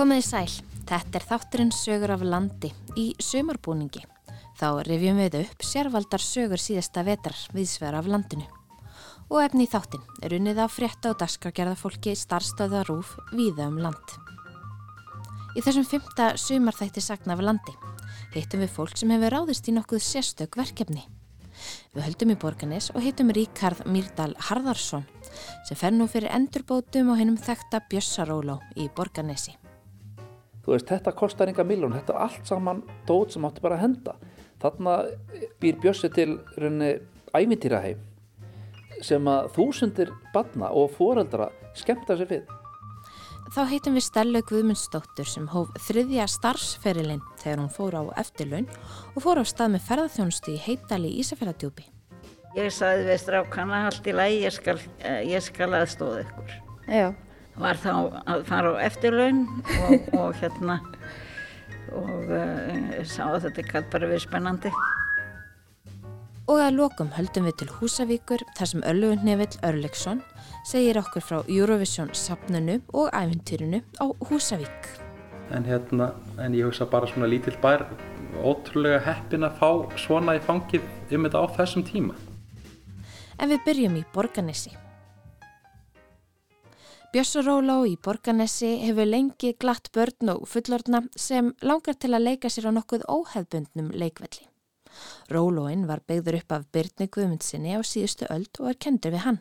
Komiði sæl, þetta er þátturinn sögur af landi í sömarbúningi. Þá rifjum við upp sérvaldar sögur síðasta vetrar viðsver af landinu. Og efni í þáttin er unnið á frétta og dagskragerða fólki starfstöða rúf víða um land. Í þessum fymta sömarþætti sagna af landi hittum við fólk sem hefur ráðist í nokkuð sérstök verkefni. Við höldum í borganis og hittum Ríkard Myrdal Harðarsson sem fer nú fyrir endurbótum og hennum þekta Bjössaróló í borganesi. Þú veist, þetta kostar enga miljón, þetta er allt saman dót sem átti bara að henda. Þarna býr Bjössi til rauninni ævintýraheim sem að þúsundir badna og foreldra skemmta sér við. Þá heitum við Stellu Guðmundsdóttur sem hóf þriðja starfsferilinn þegar hún fór á eftirlaun og fór á stað með ferðarþjónustu í heitali Ísafjörðardjúpi. Ég sagði við strákana allt í lagi, ég skal, eh, ég skal aðstóða ykkur. Já. Var þá að fara á eftirlaun og, og hérna og uh, sá að þetta gæti bara verið spennandi. Og að lokum höldum við til Húsavíkur þar sem Örlugun Nevill Örleksson segir okkur frá Eurovision sapnunu og æfintýrinu á Húsavík. En, hérna, en ég hugsa bara svona lítill bær, ótrúlega heppin að fá svona í fangið um þetta á þessum tíma. En við byrjum í Borganesi. Bjössuróló í Borganesi hefur lengi glatt börn og fullorna sem langar til að leika sér á nokkuð óhefbundnum leikvelli. Rólóin var beigður upp af Byrni Guðmundsinni á síðustu öld og er kendur við hann.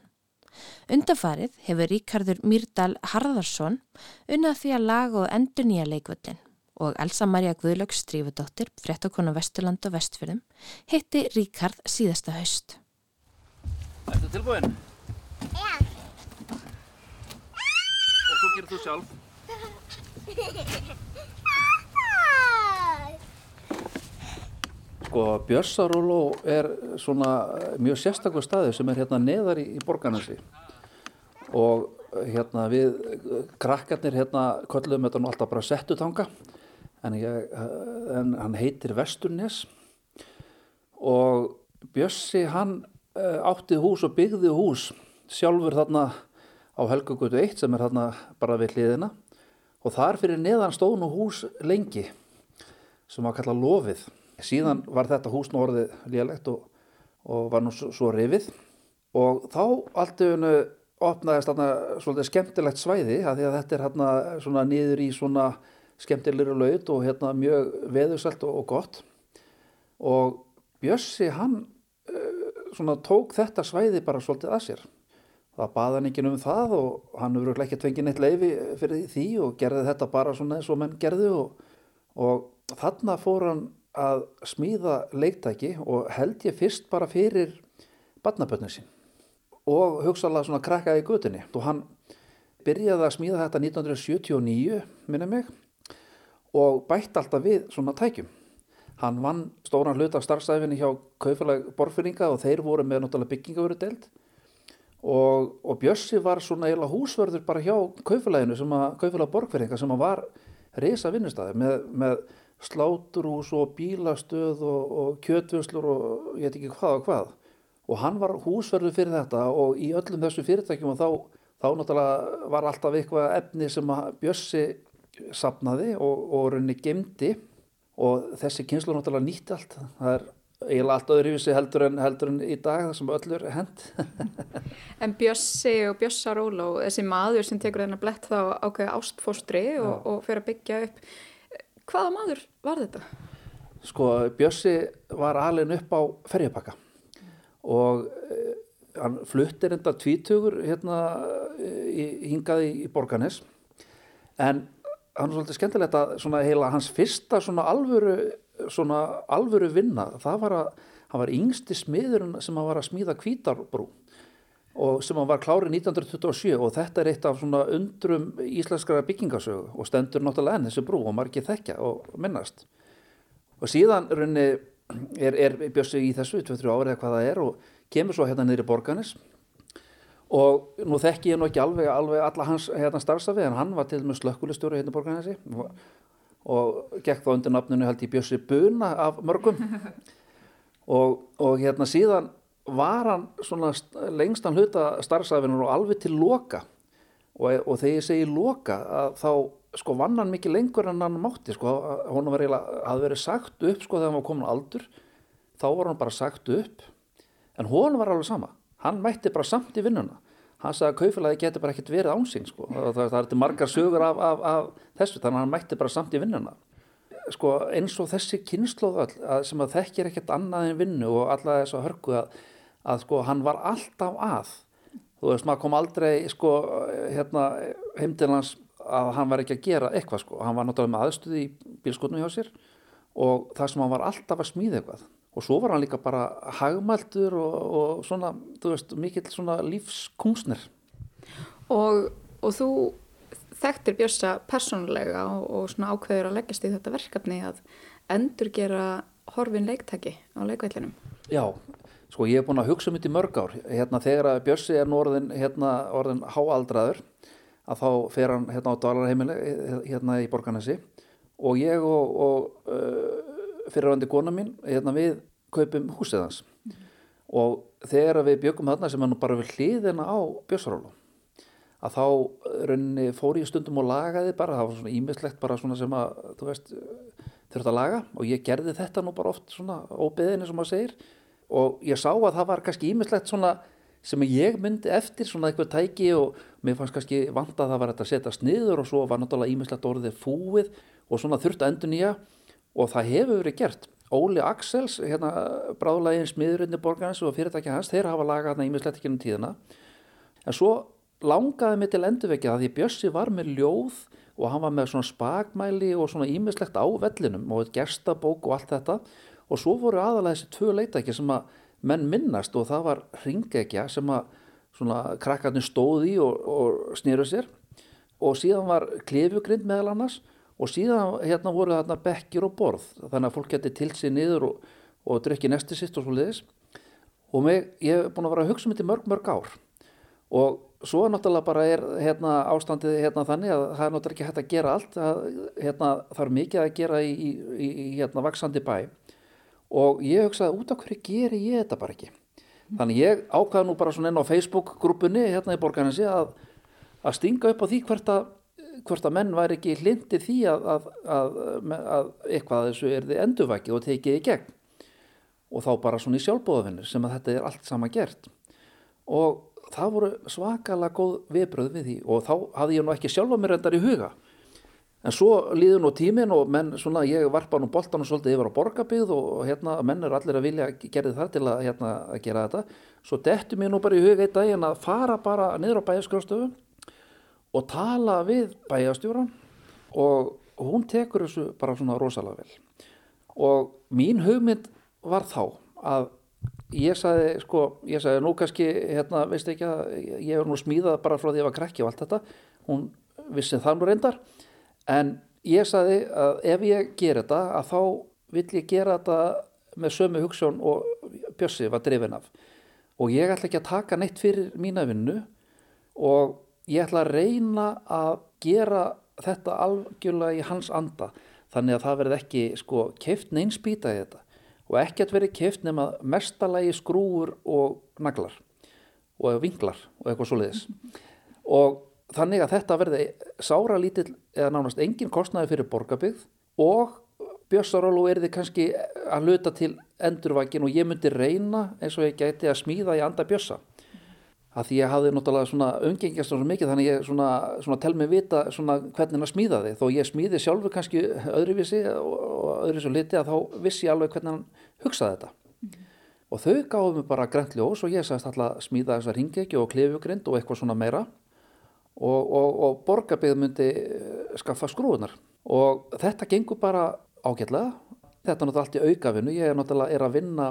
Undanfarið hefur Ríkardur Myrdal Harðarsson unnað því að laga og endur nýja leikvöldin og Elsa Maria Guðlöks strífudóttir, frettakonu Vesturland og Vestfjörðum, hitti Ríkard síðasta haust. Er þetta tilbúin? Já. Svo gerir þú sjálf. Sko, Björsaróló er svona mjög sérstakur staði sem er hérna neðar í, í borgarnasi og hérna við krakkarnir hérna köllum þetta nú alltaf bara settutanga. En, ég, en hann heitir Vesturnes. Og Bjössi hann eh, átti hús og byggði hús sjálfur þarna á Helgagötu 1 sem er þarna bara við hliðina. Og þar fyrir neðan stóð nú hús lengi sem var kallað lofið. Síðan var þetta hús nú orðið lélegt og, og var nú svo, rifið. Og þá allt öfunu opnaðist þarna svolítið skemmtilegt svæði að því að þetta er hérna svona niður í svona skemmtilegur laut og hérna mjög veðursælt og, og gott. Og Bjössi hann uh, svona tók þetta svæði bara svolítið að sér. Það baða hann ekki um það og hann hefur ekki tvengið neitt leifi fyrir því og gerði þetta bara svona eins og menn gerði og, og þarna fór hann að smíða leiktæki og held ég fyrst bara fyrir badnabötnið sín og hugsaðlega svona krakkaði gutinni og hann byrjaði að smíða þetta 1979 minna mig og bætt alltaf við svona tækjum. Hann vann stóran hlut af starfstæfinni hjá Kaufélag Borfyrringa og þeir voru með náttúrulega byggingavöru deild og, og Bjössi var svona eila húsverður bara hjá Kaufélaginu sem að Kaufélag Borfyrringa sem að var reysa vinnustæði með, með sláturhús og bílastöð og, og kjötvöslur og ég veit ekki hvað og hvað. Og hann var húsverður fyrir þetta og í öllum þessu fyrirtækjum og þá, þá náttúrulega var alltaf eitthvað efni sem að Bjössi sapnaði og, og rauninni gemdi og þessi kynslu náttúrulega nýtti allt. Það er eiginlega allt öðruvísi heldur en, heldur en í dag það sem öllur hend En Bjössi og Bjössaróló þessi maður sem tekur þennan blett þá ákveði ástfóstri og, og fyrir að byggja upp. Hvaða maður var þetta? Sko Bjössi var alveg upp á ferjapakka og eh, hann fluttir enda tvítugur hérna hingaði í Borganes en hann er svolítið skemmtilegt að svona heila hans fyrsta svona alvöru, svona alvöru vinna. Það var að hann var yngsti smiðurinn sem hann var að smíða kvítarbrú og sem hann var klárið 1927 og þetta er eitt af svona undrum íslenskara byggingasögu og stendur náttúrulega enn þessu brú og margir þekkja og minnast. Og síðan runni er, er Bjössi í þessu 2-3 árið eða hvað það er og kemur svo hérna niður í borganis og nú þekki ég nú ekki alveg, alveg alla hans hérna starfsafi en hann var til með slökkulistjóru hérna í borganesi og, og gekk þá undir nafnunu held ég Bjössi Buna af mörgum. Og, og hérna síðan var hann svona lengstan hluta starfsafinur og alveg til loka. Og, og þegar ég segi loka að þá sko vann hann mikið lengur en hann mátti sko, hún var eiginlega að verið sagt upp sko þegar hann var komin aldur. Þá var hann bara sagt upp. En hún var alveg sama, hann mætti bara samt í vinnuna, hann sagði að kaufélagi getur bara ekkert verið ánsinn sko. Það, það, það er margar sögur af, af, af þessu þannig að hann mætti bara samt í vinnuna. Sko eins og þessi kynnslóð sem að þekkir ekkert annað en vinnu og alla þess að hörku að, að sko hann var alltaf að. Þú veist maður kom aldrei sko hérna heim til hans að hann var ekki að gera eitthvað sko. Hann var náttúrulega með aðstöði í bílskotnu hjá sér og það sem hann var alltaf að smíða eitthvað og svo var hann líka bara hagmæltur og, og svona, þú veist, mikill svona lífskungsnir Og, og þú þekktir Björsa persónulega og, og svona ákveður að leggjast í þetta verkefni að endur gera horfin leiktæki á leikvellinum. Já, sko ég hef búin að hugsa um þetta í mörg ár. Hérna þegar að Björsi er nú orðin hérna orðin háaldraður að þá fer hann hérna á dvalarheimili hérna í Borganesi og ég og, og uh, fyrirvændi kona mín hérna við kaupum húsið hans. Og þegar við byggum þarna sem er nú bara við hliðina á Björsarólu að þá rauninni fór ég stundum og lagaði bara, það var svona ímislegt bara svona sem að, þú veist, þurft að laga. Og ég gerði þetta nú bara oft svona óbeðinni sem maður segir. Og ég sá að það var kannski ímislegt svona sem ég myndi eftir svona eitthvað tæki og mér fannst kannski vant að það var að setja sniður og svo var náttúrulega ímislegt orðið fúið og svona þurft að endur nýja og það hefur verið gert. Óli Axels, hérna bráðlegin smiðurinni borgarins og fyrirtækja hans, þeir hafa lagað þarna ímislegt ekki um tíðina. En svo langaði mig til endurvekja það því Bjössi var með ljóð og hann var með svona spagmæli og svona ímislegt á vellinum og gestabók og allt þetta. Og svo voru aðalega þessi tvö leitæki sem að menn minnast og það var ringekja sem að svona krakkarnir stóði og, og snýru sér. Og síðan var klefugrind meðal annars og síðan hérna voru þarna bekkir og borð. Þannig að fólk geti til sig niður og, og drukki nesti sitt og svo leiðis og mig, ég hef búin að vera að hugsa um þetta í mörg mörg ár. Og svo náttúrulega bara er hérna, ástandið hérna, þannig að það er náttúrulega ekki hægt að gera allt. Að, hérna, það er mikið að gera í, í, í hérna, vaksandi bæ. Og ég hugsaði út af hverju geri ég þetta bara ekki? Þannig ég ákvaði nú bara svona inn á Facebook grúpunni hérna í borgarinsi að, að stinga upp á því hvert að hvort að menn væri ekki hlindi því að, að, að, að eitthvað þessu er þið endurvækið og tekið í gegn. Og þá bara svona í sjálfbóðafinnir sem að þetta er allt sama gert. Og það voru svakalega góð viðbröð við því. Og þá hafði ég nú ekki sjálfa mér endar í huga. En svo líður nú tímin og menn svona ég varpa nú boltan og svolítið yfir á borgarbygð og hérna menn er allir að vilja gerði það til að, hérna, að gera þetta. Svo dettu mér nú bara í huga einn daginn að fara bara niður á bæjarskrafstöfu og tala við bæjastjóran og hún tekur þessu bara svona rosalega vel. Og mín hugmynd var þá að ég sagði sko, ég sagði nú kannski hérna, veist ekki að ég er nú smíðað bara frá því að ég var krekki og allt þetta. Hún vissi það nú reyndar. En ég sagði að ef ég ger þetta að þá vill ég gera þetta með sömu hugssjón og Bjössi var drifin af. Og ég ætla ekki að taka neitt fyrir mína vinnu og ég ætla að reyna að gera þetta algjörlega í hans anda þannig að það verði ekki sko keift neinspýta í þetta og ekkert verið keift nema mestalagi skrúur og naglar og vinglar og eitthvað svo leiðis og þannig að þetta verði sára lítill eða nánast engin kostnaði fyrir borgarbygð og Björsarólu er þið kannski að luta til endurvækin og ég myndi reyna eins og ég gæti að smíða í anda Björsa að því ég hafði náttúrulega svona umgengjast svo mikið þannig ég svona, svona tel mig vita svona hvernig hann smíðaði þó ég smíði sjálfur kannski öðruvísi og öðruvísi liti að þá vissi ég alveg hvernig hann hugsaði þetta. Mm. og þau gáðu mig bara grænt ljós og ég sagðist alltaf smíða þessar hingekju og klefugrind og eitthvað svona meira. Og, og, og borgarbygð myndi skaffa skrúunar og þetta gengur bara ágætlega. Þetta er náttúrulega allt í aukavinnu. Ég er náttúrulega er að vinna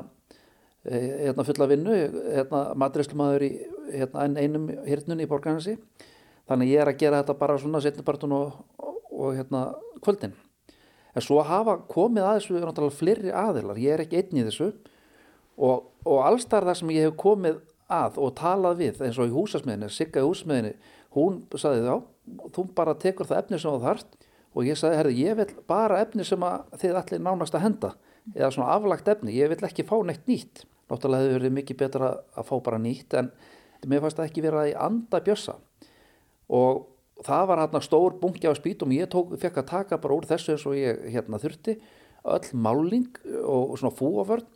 hérna fulla vinnu hérna maturislumæður í hérna einum hirtnun í borgarnasi þannig ég er að gera þetta bara svona setnipartun og, og, hérna kvöldin. En svo hafa komið að þessu náttúrulega fleiri aðilar, ég er ekki einn í þessu. Og, og allstar þar sem ég hef komið að og talað við eins og í húsasmiðinni, Sigga í húsasmiðinni hún saði þá, þú bara tekur það efni sem þú þarft. Og ég sagði, herði, ég vil bara efni sem þið allir nánast að henda. Eða svona aflagt efni, ég vil ekki fá neitt nýtt náttúrulega hefur verið mikið betra að fá bara nýtt en mér fannst það ekki verið að í anda bjössa. Og það var hérna stór bungi á spýtum. Ég tók, fekk að taka bara úr þessu eins og ég hérna þurfti. Öll máling og svona fúaförn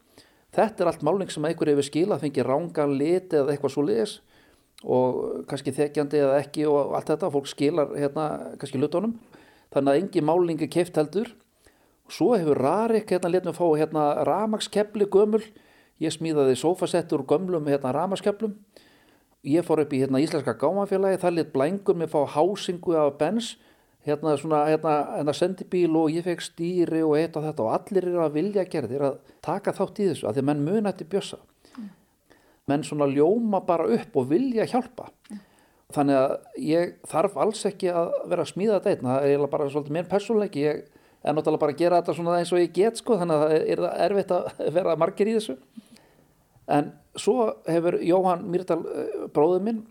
þetta er allt máling sem einhver hefur skilað fengið rángan lit eða eitthvað svo liðis og kannski þekkjandi eða ekki og allt þetta, fólk skilar hérna kannski lutonum, þannig að engi máling er keift heldur. Svo hefur Rarik hérna letum við fá hérna ramakskepli gömul, ég smíðaði sofasettur gömlum hérna ramaskepplum ég fór upp í hérna Íslenska gámafélagi, það let blængur með fá hásingu af bens hérna svona hérna, hérna sendibíl og ég fekk stýri og eitt og þetta. Og allir eru að vilja gerðir að taka þátt í þessu að því að menn munætti bjössa. Menn svona ljóma bara upp og vilja hjálpa. Þannig að ég þarf alls ekki að vera að smíða þetta einn. Það er bara svolítið mér persónleiki ég er náttúrulega bara að gera þetta svona eins og ég get sko þannig að það er erfitt að vera margir í þessu en svo hefur Jóhann Myrdal bróður minn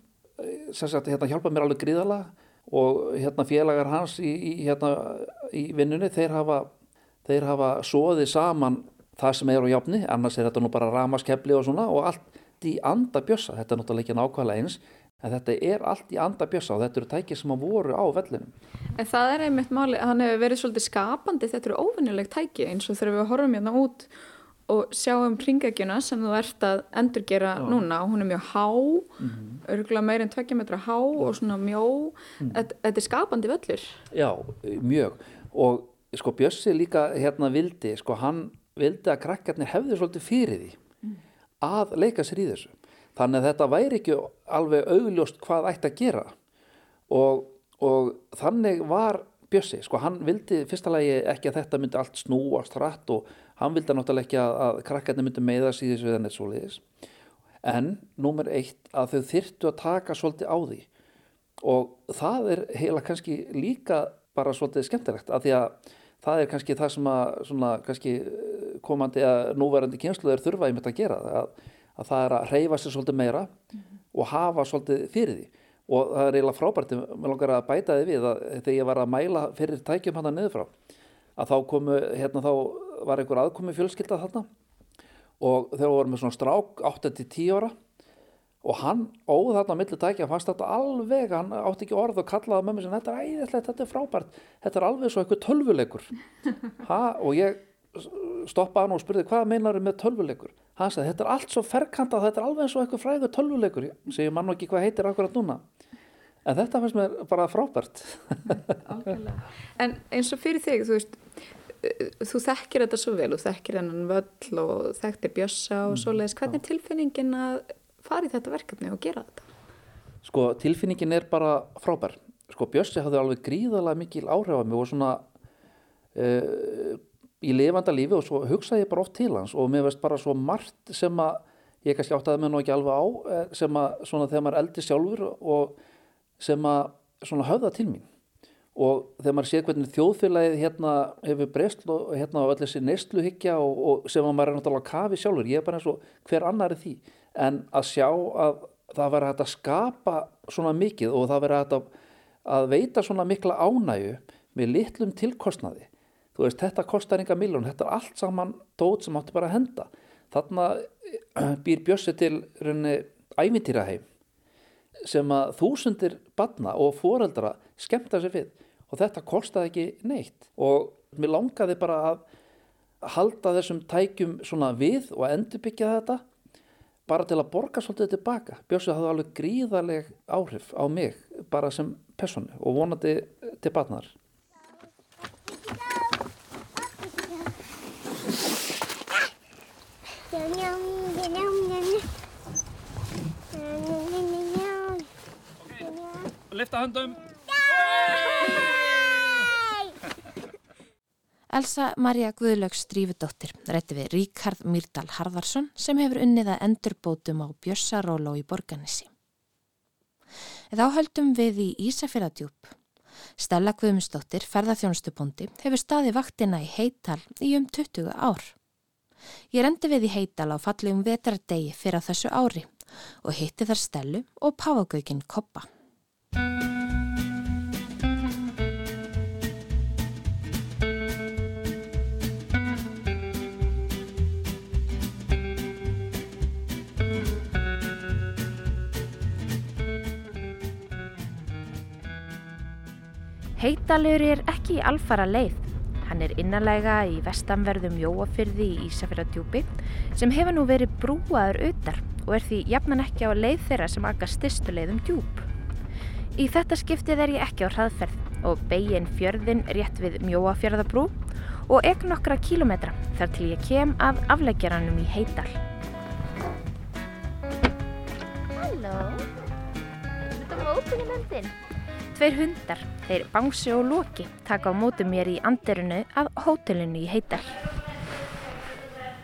sem sagt hérna hjálpað mér alveg gríðalega og hérna félagar hans í, í, hérna, í vinnunni þeir hafa, þeir hafa soðið saman það sem er á jafni. Annars er þetta nú bara ramaskepli og svona og allt í anda bjössa, þetta er náttúrulega ekki nákvæmlega eins en þetta er allt í anda bjössa og þetta eru tækið sem að voru á vellinum. En það er einmitt máli, hann hefur verið svolítið skapandi, þetta eru óvinnilegt tæki eins og þegar við horfum hérna út og sjáum ringekjuna sem þú ert að endurgera Já. núna og hún er mjög há mm -hmm. örgulega meirinn tvekkja metra há og svona mjó mm. þetta, er skapandi völlur Já, mjög og sko Bjössi líka hérna vildi sko hann vildi að krakkarnir hefði svolítið fyrir því mm. að leika sér í þessu þannig að þetta væri ekki alveg augljóst hvað ætti að gera og, og þannig var Bjössi, sko hann vildi fyrsta lagi ekki að þetta myndi allt snúast hratt og hann vildi náttúrulega ekki að, að krakkarnir myndi meða síðis við henni svoleiðis. En númer eitt að þau þyrtu að taka svolítið á því. Og það er heila kannski líka bara svolítið skemmtilegt að því að það er kannski það sem að svona kannski eh, komandi að núverandi kynsluður þurfa í mitt að gera að, að það er að reyfa sér svolítið meira mm -hmm. og hafa svolítið fyrir því. Og það er eiginlega frábært, mér langar að bæta þið við að þegar ég var að mæla fyrir tækjum hann að niður frá að þá komu, hérna þá var einhver aðkomi fjölskylda þarna. Og þegar við vorum með svona strák 8-10 ára og hann óð þarna millir tækja fannst þetta alveg, hann átti ekki orð og kallaði mér sem þetta er æðislegt, þetta er frábært. Þetta er alveg svo eitthvað tölvuleikur. Ha, og ég stoppaði hann og spurði hvað meinar þau með tölvuleikur? Hann sagði þetta er allt svo ferkantað þetta er alveg og eitthvað fræður tölvuleikur. Segjum mann og ekki hvað heitir akkurat núna. En þetta fannst mér bara frábært. En eins og fyrir þig, þú veist þú þekkir þetta svo vel, þú þekkir hennan völl og þekktir bjössa og mm, svoleiðis, hvernig er tilfinningin að fara í þetta verkefni og gera þetta? Sko tilfinningin er bara frábær, sko bjössi hafði alveg gríðalega mikil áhrif á mig og svona uh, í lifanda lífi og svo hugsaði ég bara oft til hans og mér veist bara svo margt sem að ég kannski áttaði mig nú ekki alveg á eh, sem að svona þegar maður eldi sjálfur og sem að svona höfða til mín og þegar maður séð hvernig þjóðfélagið hérna hefur breyst og hérna á öll þessi neistluhyggja og, og sem maður er náttúrulega kafi sjálfur, ég er bara eins og hver annar er því, en að sjá að það verður hægt að skapa svona mikið og það verður hægt að, að veita svona mikla ánægu með litlum tilkostnaði. Þú veist, þetta kostar enga miljón, þetta er allt saman dót sem áttu bara að henda. Þarna býr Bjössi til rauninni æmintýraheim sem að þúsundir badna og foreldra skemmta sér við og þetta kostaði ekki neitt og mér langaði bara að halda þessum tækjum svona við og endurbyggja þetta bara til að borga svolítið tilbaka. Björnsvið hafði alveg gríðarleg áhrif á mig bara sem personu og vonandi til batnar. Lifta höndum. Elsa Maria Guðlaugs Drífudóttir rætti við Ríkard Myrdal Harðarsson sem hefur unnið að endurbótum á Bjössaróló í Borganissi. Þá höldum við í Ísafjörðadjúp. Stella Guðmundsdóttir, ferðarþjónustupondi, hefur staði vaktina í Heital í um 20 ár. Ég rendi við í Heital á fallegum vetardegi fyrir þessu ári og hitti þar Stellu og Páfagaukinn Koppa. Heidalur er ekki alfara leið. Hann er innanlega í vestanverðum Jóafyrði í Ísafjörðardjúpi sem hefur nú verið brúaður utar og er því jafnan ekki á leið þeirra sem akka styrstu leiðum djúp. Í þetta skiptið er ég ekki á hraðferð og begin fjörðin rétt við Mjóafjörðabrú og ekk nokkra kílometra þar til ég kem að afleggjaranum í Heidal. Tveir hundar, þeir Bangsi og Loki, taka á móti mér í anderinu að hótelinu í Heidal.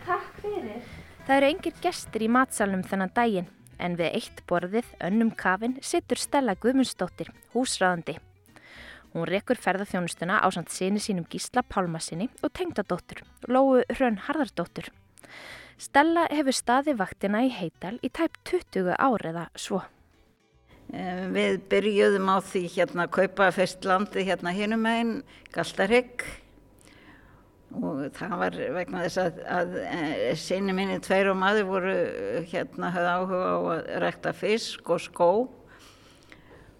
Takk fyrir. Það eru engir gestir í matsalnum þennan daginn en við eitt borðið önnum kafin situr Stella Guðmundsdóttir, húsræðandi. Hún rekur ferðarþjónustuna á samt sinni sínum Gísla Pálmasinni og tengdadóttur, Lóu Hrönn Harðardóttur. Stella hefur staði vaktina í Heidal í tæp 20 ár eða svo. Eh, Við byrjuðum á því hérna að kaupa fyrst landi hérna hinum einn, Galtarhygg og það var vegna þess að, að e, sinni minni tveir og maður voru eh, hérna höfðu áhuga á að rekta fisk og skó.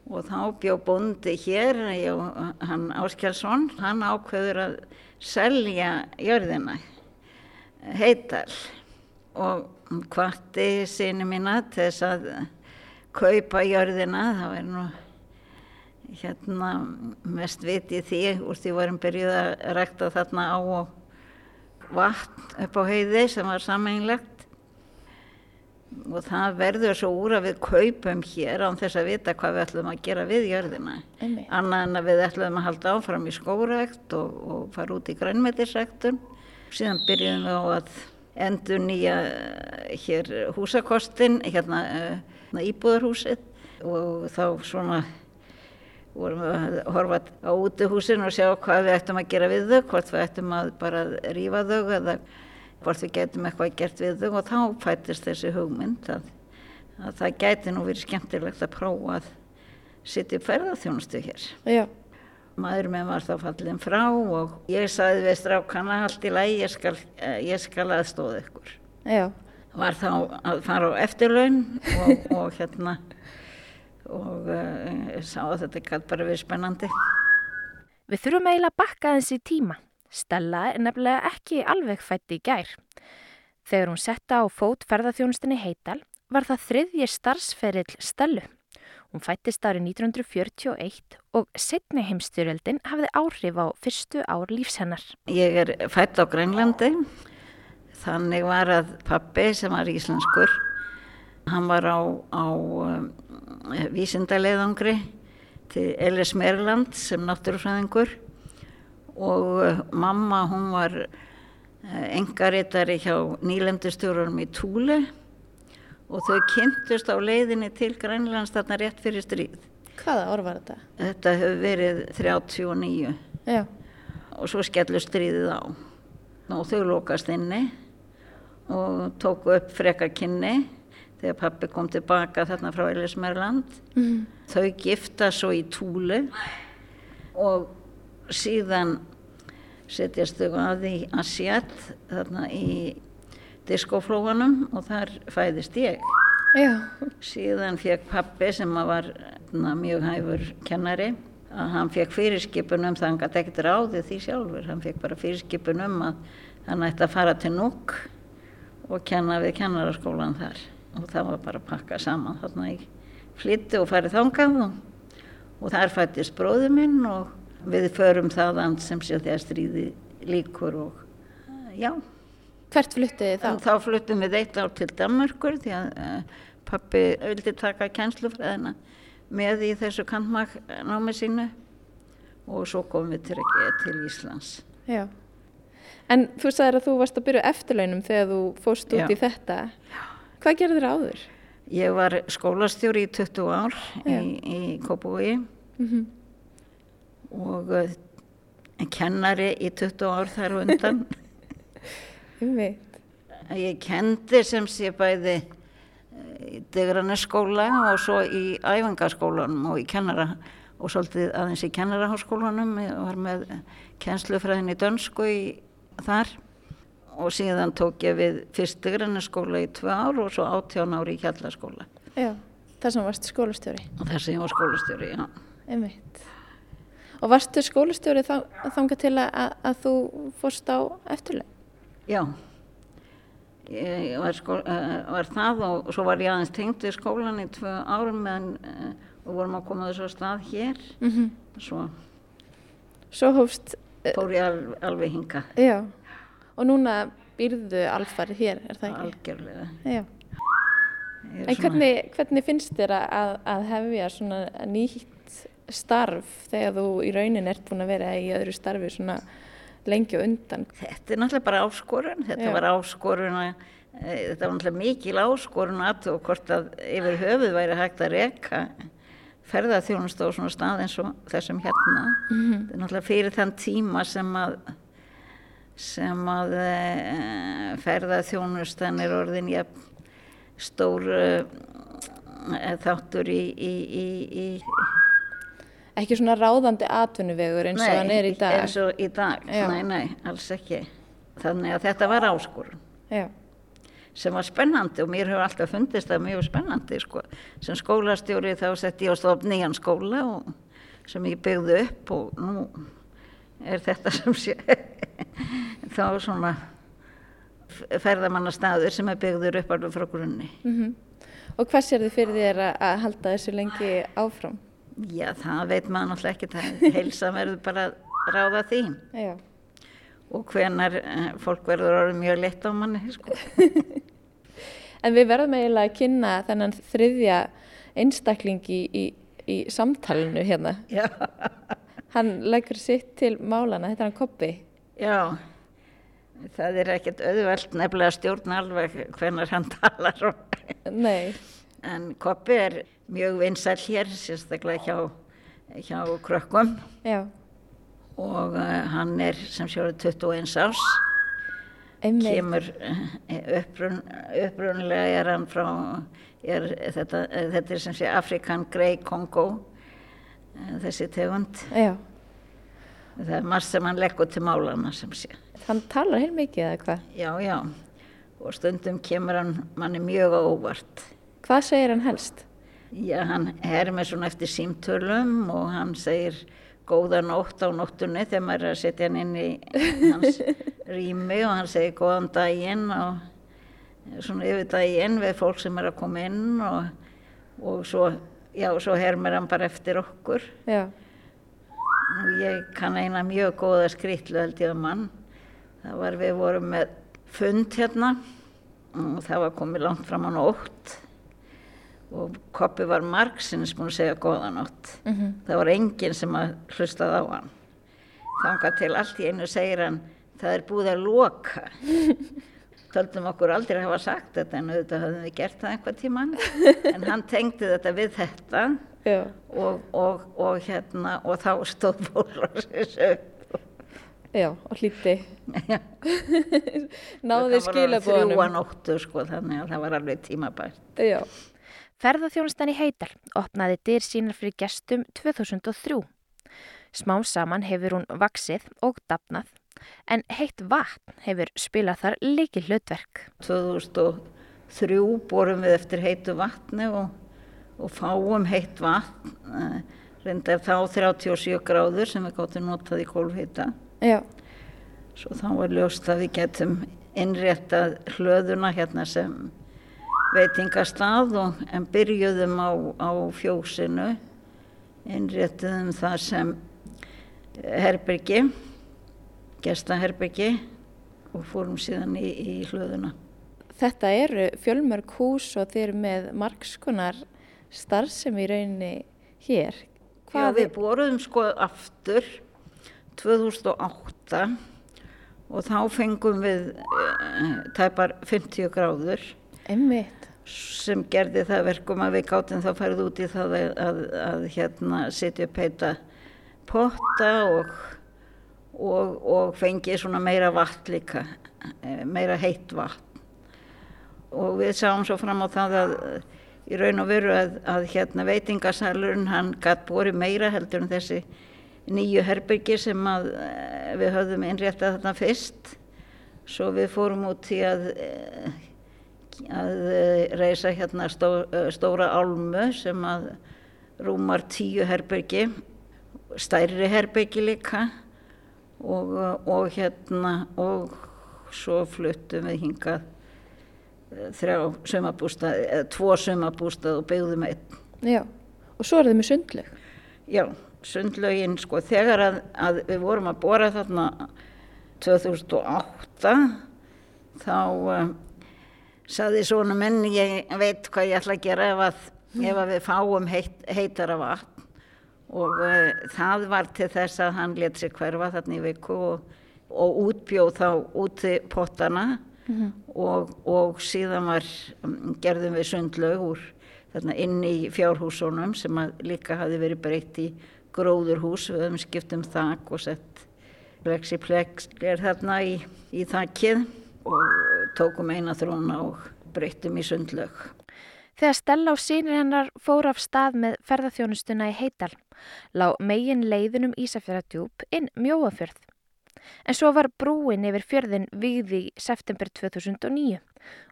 Og þá bjó bóndi hér, ég, hann Áskjálsson, hann ákveður að selja jörðina, heital og kvarti sinni mína til þess að kaupa jörðina, það var nú hérna mest vitið því úr því varum byrjuð að rækta þarna á og vatn upp á heiði sem var sameinlegt og það verður svo úr að við kaupum hér án þess að vita hvað við ætlum að gera við jörðina. Einmitt. annað en að við ætlum að halda áfram í skórækt og, og fara út í grænmetisræktun. Síðan byrjum við á að endur nýja hér húsakostin hérna uh, íbúðarhúsið og þá svona vorum við að horfa á útihúsin og sjá hvað við ættum að gera við þau, hvort við ættum að bara rífa þau eða hvort við getum eitthvað gert við þau og þá fættist þessi hugmynd að, að það gæti nú verið skemmtilegt að prófa að sitja upp ferðarþjónustu hér. Já, Maður með var þá fallin frá og ég saði við strákana allt í lagi, ég skal, ég skal aðstóða ykkur. já, Var þá að fara á eftirlaun og, og hérna og uh, sá að þetta gæti bara verið spennandi. Við þurfum eiginlega að bakka í tíma. Stella er nefnilega ekki alveg fætt í gær. Þegar hún setta á fót ferðarþjónustinni Heital var það þriðji starfsferill Stellu. Hún fættist árið 1941 og setni heimstyrjöldin hafði áhrif á fyrstu ár lífshennar. Ég er fætt á Grænlandi, þannig var að pappi sem var íslenskur, hann var á, á um, vísindaleiðangri til Ellis Maryland sem náttúrufræðingur. Og uh, mamma hún var uh, engaritari hjá nýlendustjórunum í Túle og þau kynntust á leiðinni til Grænlands þarna rétt fyrir stríð. hvaða ár var þetta? Þetta hefur verið 39 Já, og svo skellur stríðið á. Og þau lokast inni og tóku upp freka kynni þegar pappi kom tilbaka þarna frá Elismerland mm. þau gifta svo í Túlu og síðan setjast þau að í Asjad þarna í diskoflóanum og þar fæðist ég. Já, síðan fekk pappi sem að var na, mjög hæfur kennari að hann fekk fyrirskipun um það hann gæti ekkert ráðið því sjálfur. Hann fekk bara fyrirskipun um að hann ætti að fara til Núk og kenna við kennaraskólan þar og það var bara að pakka saman þarna í flytti og farið þangað og, og þar fættist bróður minn og við förum þaðan sem sé þegar stríði líkur og já hvert fluttuði þá? Þá fluttum við eitt ár til Danmörkur því að uh, pappi vildi taka kænslufræðina með í þessu kantmaknámi sínu og svo komum við til, til Íslands. Já. En þú sagðir að þú varst að byrja á eftirlaunum þegar þú fórst út Já. í þetta. Hvað gerður þér áður? Ég var skólastjóri í 20 ár í, Já. í Kópavogi Mm og uh, kennari í 20 ár þar undan. Ég veit. Ég kendi sem sé bæði eh, í Degranesskóla og svo í æfingaskólanum og í kennara og svolítið aðeins í kennaraháskólanum. Ég var með kennslufræðin í dönsku í, þar og síðan tók ég við fyrst Degranesskóla í tvö ár og svo átján ári í kjallaskóla. Já, það sem varst skólastjóri. Og þess að ég var skólastjóri, já. Veit. Og varstu skólastjóri þá, þangað til að, að, þú fórst á eftirlein? Já, ég var, skó, uh, var það og svo var ég aðeins tengd við skólan í tvö árum meðan uh, við vorum að koma þessu stað hér. Mm Svo Svo hófst, fór ég al, alveg hinga, já, og núna býrðu alfarið hér, er það ekki? algjörlega. En hvernig, hvernig finnst þér að, að hefja svona nýtt starf þegar þú í raunin ert búin að vera í öðru starfi svona lengi og undan? Þetta er náttúrulega bara áskorun, þetta Já. var áskorun að, e, þetta var náttúrulega mikil áskorun að og hvort að yfir höfuð væri hægt að reka ferðarþjónustu á svona stað eins og þessum hérna. Þetta er náttúrulega fyrir þann tíma sem að sem að e, ferðarþjónustan er orðin jafn stór e, þáttur í, í, í, í Ekki svona ráðandi atvinnuvegur eins og hann er í dag? eins og í dag, Já. nei, nei, alls ekki. Þannig að þetta var áskorun. Já, sem var spennandi og mér hefur alltaf fundist það mjög spennandi sko. sem skólastjóri þá sett ég á stofn nýjan skóla og, sem ég byggði upp og nú er þetta sem sé þá svona ferðamannastaður sem er byggður upp alveg frá grunni. mhm. Og hvers er þið fyrir þér að, halda þessu lengi áfram? Já, það veit maður náttúrulega ekki, það heilsa verður bara að ráða því Já. og hvenar eh, fólk verður orðið mjög leitt á manni, sko. En við verðum eiginlega að kynna þennan þriðja einstakling í, í, í samtalinu hérna. Já, Hann leggur sitt til málana, þetta er hann Koppi. já, það er ekkert auðvelt nefnilega að stjórna alveg hvenar hann talar En Koppi er mjög vinsæl hér, sérstaklega hjá, hjá krökkum já, og uh, hann er sem sjóður 21 árs. Kemur uh, upprun, upprunlega er hann frá, er, þetta, uh, þetta er sem sé Afrikan Grey Congo, uh, þessi tegund. Já, Það er margt sem hann leggur til málana sem sé. hann talar heil mikið eða hvað? Já, já, og stundum kemur hann manni mjög óvart. Hvað segir hann helst? Já, hann er með svona eftir símtölum og hann segir góða nótt á nóttunni þegar maður er að setja hann inn í hans rými og hann segir góðan daginn og svona yfir daginn við fólk sem er að koma inn og, og svo, já, svo hermir hann bara eftir okkur. Já, Og ég kann eina mjög góða skrýtlu held ég að mann. Það var við vorum með fund hérna og það var komið langt fram á nótt og Koppi var margsins búin að segja góða nótt. Það var enginn sem að hlustaði á hann. Þangað til allt í einu segir hann, það er búið að loka. Töldum okkur aldrei að hafa sagt þetta en auðvitað höfðum við gert það einhver tíman. En hann tengdi þetta við þetta og, og, og hérna og þá stóð Bólrósis upp já, og hlýtti. Já. Náði þrjúa skilabóðunum. nóttu sko þannig að það var alveg tímabært Já, Ferðarþjónustan í Heitar opnaði dyr sínar fyrir gestum 2003. Smám saman hefur hún vaksið og dapnað, en heitt vatn hefur spilað þar líki hlutverk. 2003 borum við eftir heitu vatni og, og fáum heitt vatn eh, reyndar þá 37 gráður sem við gáttum notað í kólfhita já, svo þá var ljóst að við getum innréttað hlöðuna hérna sem veitingastað og en byrjuðum á, á fjósinu innréttuðum það sem herbyrgi gestaherbyrgi og fórum síðan í, í hlöðuna þetta eru fjölmörg hús og þeir eru með margskonar starfsemi í rauninni hér. Já, við boruðum sko aftur 2008 og þá fengum við uh, tæpar 50 gráður Einmitt. sem gerði það verkum að við gátum þá færið út í það að, að, að hérna setja upp heita potta og, og, og fengið svona meira vatn líka, eh, meira heitt vatn. Og við sáum svo fram á það að í raun og veru að, að hérna veitingasalurinn hann gatt borið meira heldur en þessi nýju herbyrgi sem að eh, við höfðum innréttað þarna fyrst. Svo við fórum út í að eh, að eh, reisa hérna stó, eh, stóra álmu sem að rúmar tíu herbyrgi stærri herbyggi líka og, og hérna og svo fluttum við hingað eh, þrjá sumabústað, eða tvo sumabústað og byggðum einn. Já, og svo er þið með sundleg. Já, sundlaugin sko þegar að, að við vorum að bora þarna 2008 þá saði svona minn ég veit hvað ég ætla að gera ef að, ef að við fáum heit, heitara vatn. Og uh, það var til þess að hann let sér hverfa þarna í viku og, og útbjóð þá úti pottana. Og, og síðan var um, gerðum við sundlaug úr þarna inn í fjárhúsunum sem líka hafi verið breytt í gróðurhús, við höfum skipt um þak og sett plexiplex er þarna í, í þakkið og tókum eina þróna og breyttum í sundlaug. Þegar Stella og sínir hennar fór af stað með ferðarþjónustuna í Heital, lá megin leiðunum Ísafjörðardjúp inn Mjóafjörð. En svo var brúin yfir fjörðin vigði í september 2009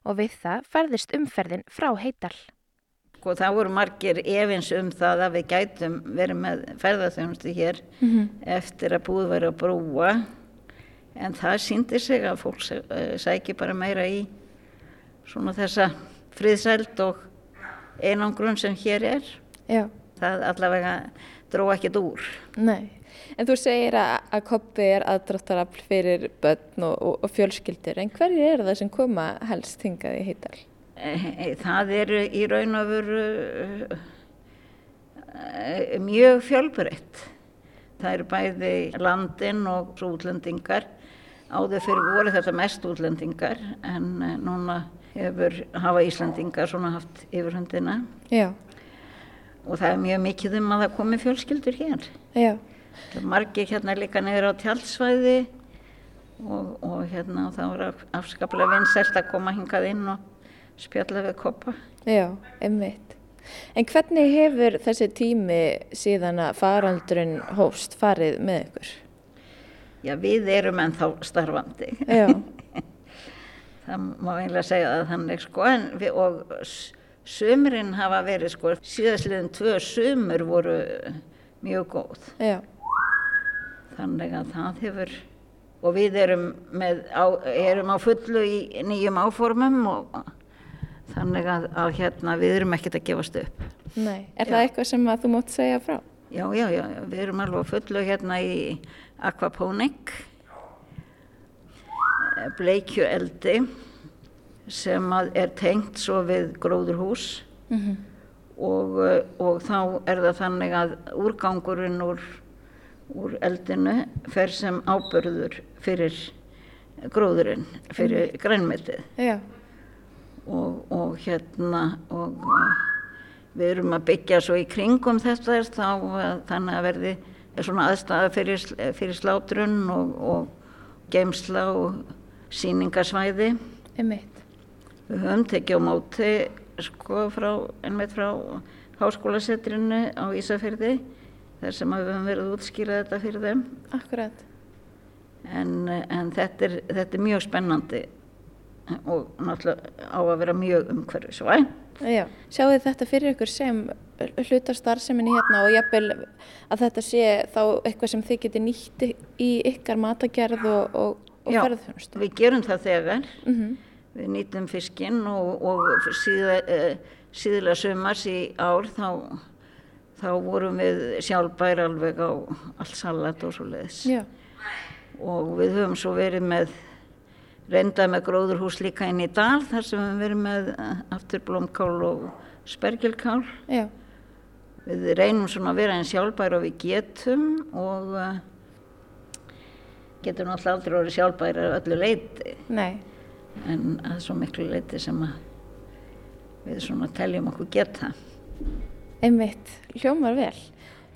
og við það ferðist umferðin frá Heital. Sko það voru margir efins um það að við gætum verið með ferðarþjónustu hér eftir að búið verið að brúa en það síndi sig að fólk eh, sæki bara meira í svona þessa friðsæld og einangrun sem hér er. Já, Það allavega dró ekkert úr. nei. En þú segir að, að koppi er aðdráttarafl fyrir börn og, og, og fjölskyldur, en hverju er það sem koma helst hingað í Heital? Eh, Það eru í raun og veru eh, mjög fjölbreytt. Það eru bæði landin og útlendingar. Áður fyrir voru þetta mest útlendingar en eh, núna hefur hafa Íslandingar svona haft yfirhundina Já, og það er mjög mikið um að það komi fjölskyldur hér. já, Það er margir hérna líka niður á tjaldsvæði og, og hérna þá er af- afskaplega vinsælt að koma hingað inn og spjalla við koppa. já, einmitt. En hvernig hefur þessi tími síðan að faraldurinn hóst farið með ykkur? Já, við erum ennþá starfandi. Já, Það má eiginlega segja að þannig sko, en við, og s- sumrin hafa verið sko, síðastliðin tvö sumur voru mjög góð. já, Þannig að það hefur, og við erum, með, á, erum á fullu í nýjum áformum og þannig að, að hérna við erum ekkert að gefast upp. nei. Er það eitthvað sem að þú mátt segja frá? Já, já, já, já, við erum alveg fullu hérna í aquaponic, eh, bleikjueldi sem að er tengt svo við gróðurhús. Og, eh, og þá er það þannig að úrgangurinn úr, úr eldinu fer sem ábörður fyrir gróðurinn, fyrir grænmetið. Já, og, og hérna og við erum að byggja svo í kringum þetta þá uh, þannig að verði er svona aðstæða fyrir, fyrir slátrun og, og geimsla og síningasvæði. einmitt. Við höfum tekið á móti sko frá, einmitt frá háskólasetrinu á Ísafyrði þar sem við höfum verið að útskýra þetta fyrir þeim Akkurat. en, en þetta, er, þetta er mjög spennandi og náttúrulega á að vera mjög umhverfisvæn. Já, sjáu þetta fyrir ykkur sem hluta starfseminni hérna og jafnvel að þetta sé þá eitthvað sem þið geti nýtt í ykkar matagerð og, og, og Já, ferðarþjónustu. Við gerum það þegar, Mm við nýtum fiskinn og, og síða, uh, síðlega sumars í ár þá, þá vorum við sjálfbær alveg á allt salat og svo leiðis. Já, Og við höfum svo verið með, reynda með gróðurhús líka inn í dal þar sem við höfum verið með uh, afturblómkál og spergilkál. já, Við reynum svona að vera einn sjálfbær og við getum og uh, getum náttúrulega aldrei orðið sjálfbær að öllu leiti. nei, en að svo miklu leiti sem við svona teljum okkur geta. einmitt, hljómar vel.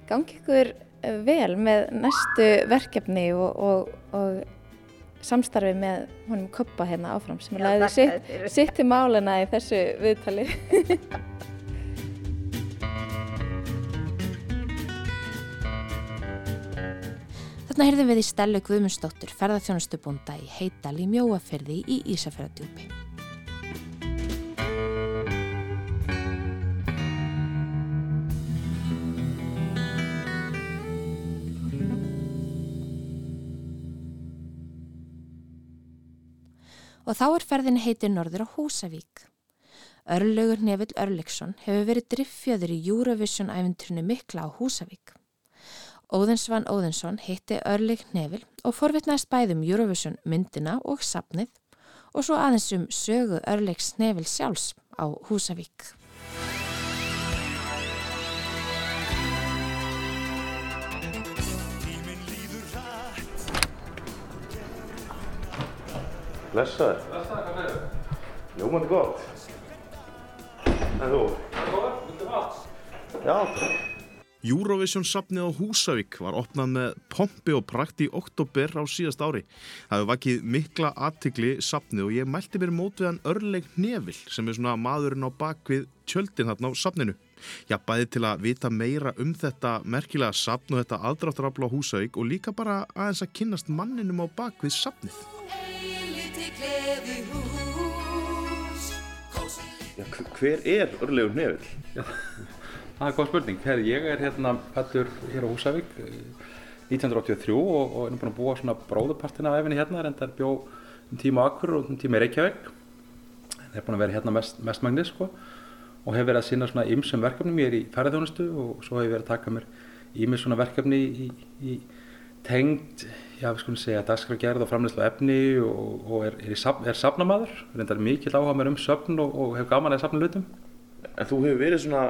Gangi ykkur eh, vel með næstu verkefni og, og, og samstarfi með honum Koppa hérna áfram sem Já, lagði þakka sitt, sitt til málana í þessu viðtali. Þarna heyrðum við í Stellu Guðmundsdóttur ferðarþjónustubunda í Heital í Mjóaferði í Ísafjörðardjúpi. Og þá er ferðin heitir Norður á Húsavík. Örlaugur Nevill Örleksson hefur verið driffjöður í Eurovision-æventrunu Mikla á Húsavík. Óðinsvann Óðinsson hitti Örleik Nevill og forvitnaðist bæðum Eurovision myndina og sapnið og svo aðeins um sögu Örleiks Nevill sjálfs á Húsavík. Blessaður. Blessaður, hvað fyrir þau? Ljómandi gott. En þú? Góður, viltu mat? Já. Eurovision safnið á Húsavík var opnað með pompi og prakt í oktober á síðast ári. Það hefur vakið mikla aðtikli safnið og ég mælti mér mót við hann Örleik Nevil sem er svona maðurinn á bakvið tjöldin þarna á safninu. Ég bæði til að vita meira um þetta merkilega safn og þetta aðdráttarafla á Húsavík og líka bara aðeins að kynnast manninum á bakvið safnið. Já, hver er Örlegur Nevil? Já, það er góð spurning. Her, ég er hérna fættur hér á Húsavík 1983 og, og er búin að búa svona bróðupartina af efinni hérna, reyndar bjó um tíma Akkur og um tíma Reykjavík. Það er búin að vera hérna mest, mestmagnir sko og hef verið að sinna svona ymsum verkefnum. Ég er í ferðarþjónustu og svo hef ég verið að taka mér ímis svona verkefni í, í, í tengd, já við skulum segja, dagskragerð og framleyslu efni og, og er, er, saf, er safnamaður, reyndar mikill áhuga mér um söfn og, og hef gaman að safna hlutum. En þú hefur verið svona,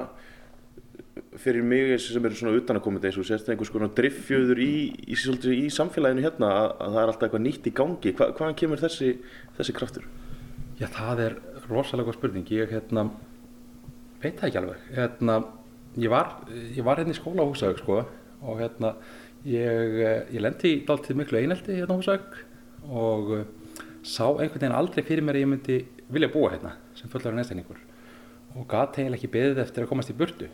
fyrir mig sem er svona utanakomandi eins og sérst einhvers konar driffjöður í, í, í, í samfélaginu hérna að, að það er alltaf eitthvað nýtt í gangi. Hva, hvaðan kemur þessi, þessi kraftur? Já það er rosalega spurning. Ég hérna, veit það ekki alveg. Hérna, ég var, ég var hérna í skóla á Húsavík sko og hérna Ég, ég lendi í dáltið miklu einelti hérna á Húsavík og uh, sá einhvern veginn aldrei fyrir mér að ég myndi vilja búa hérna sem fullar en einstaklingur og gæti eiginlega ekki beðið eftir að komast í burtu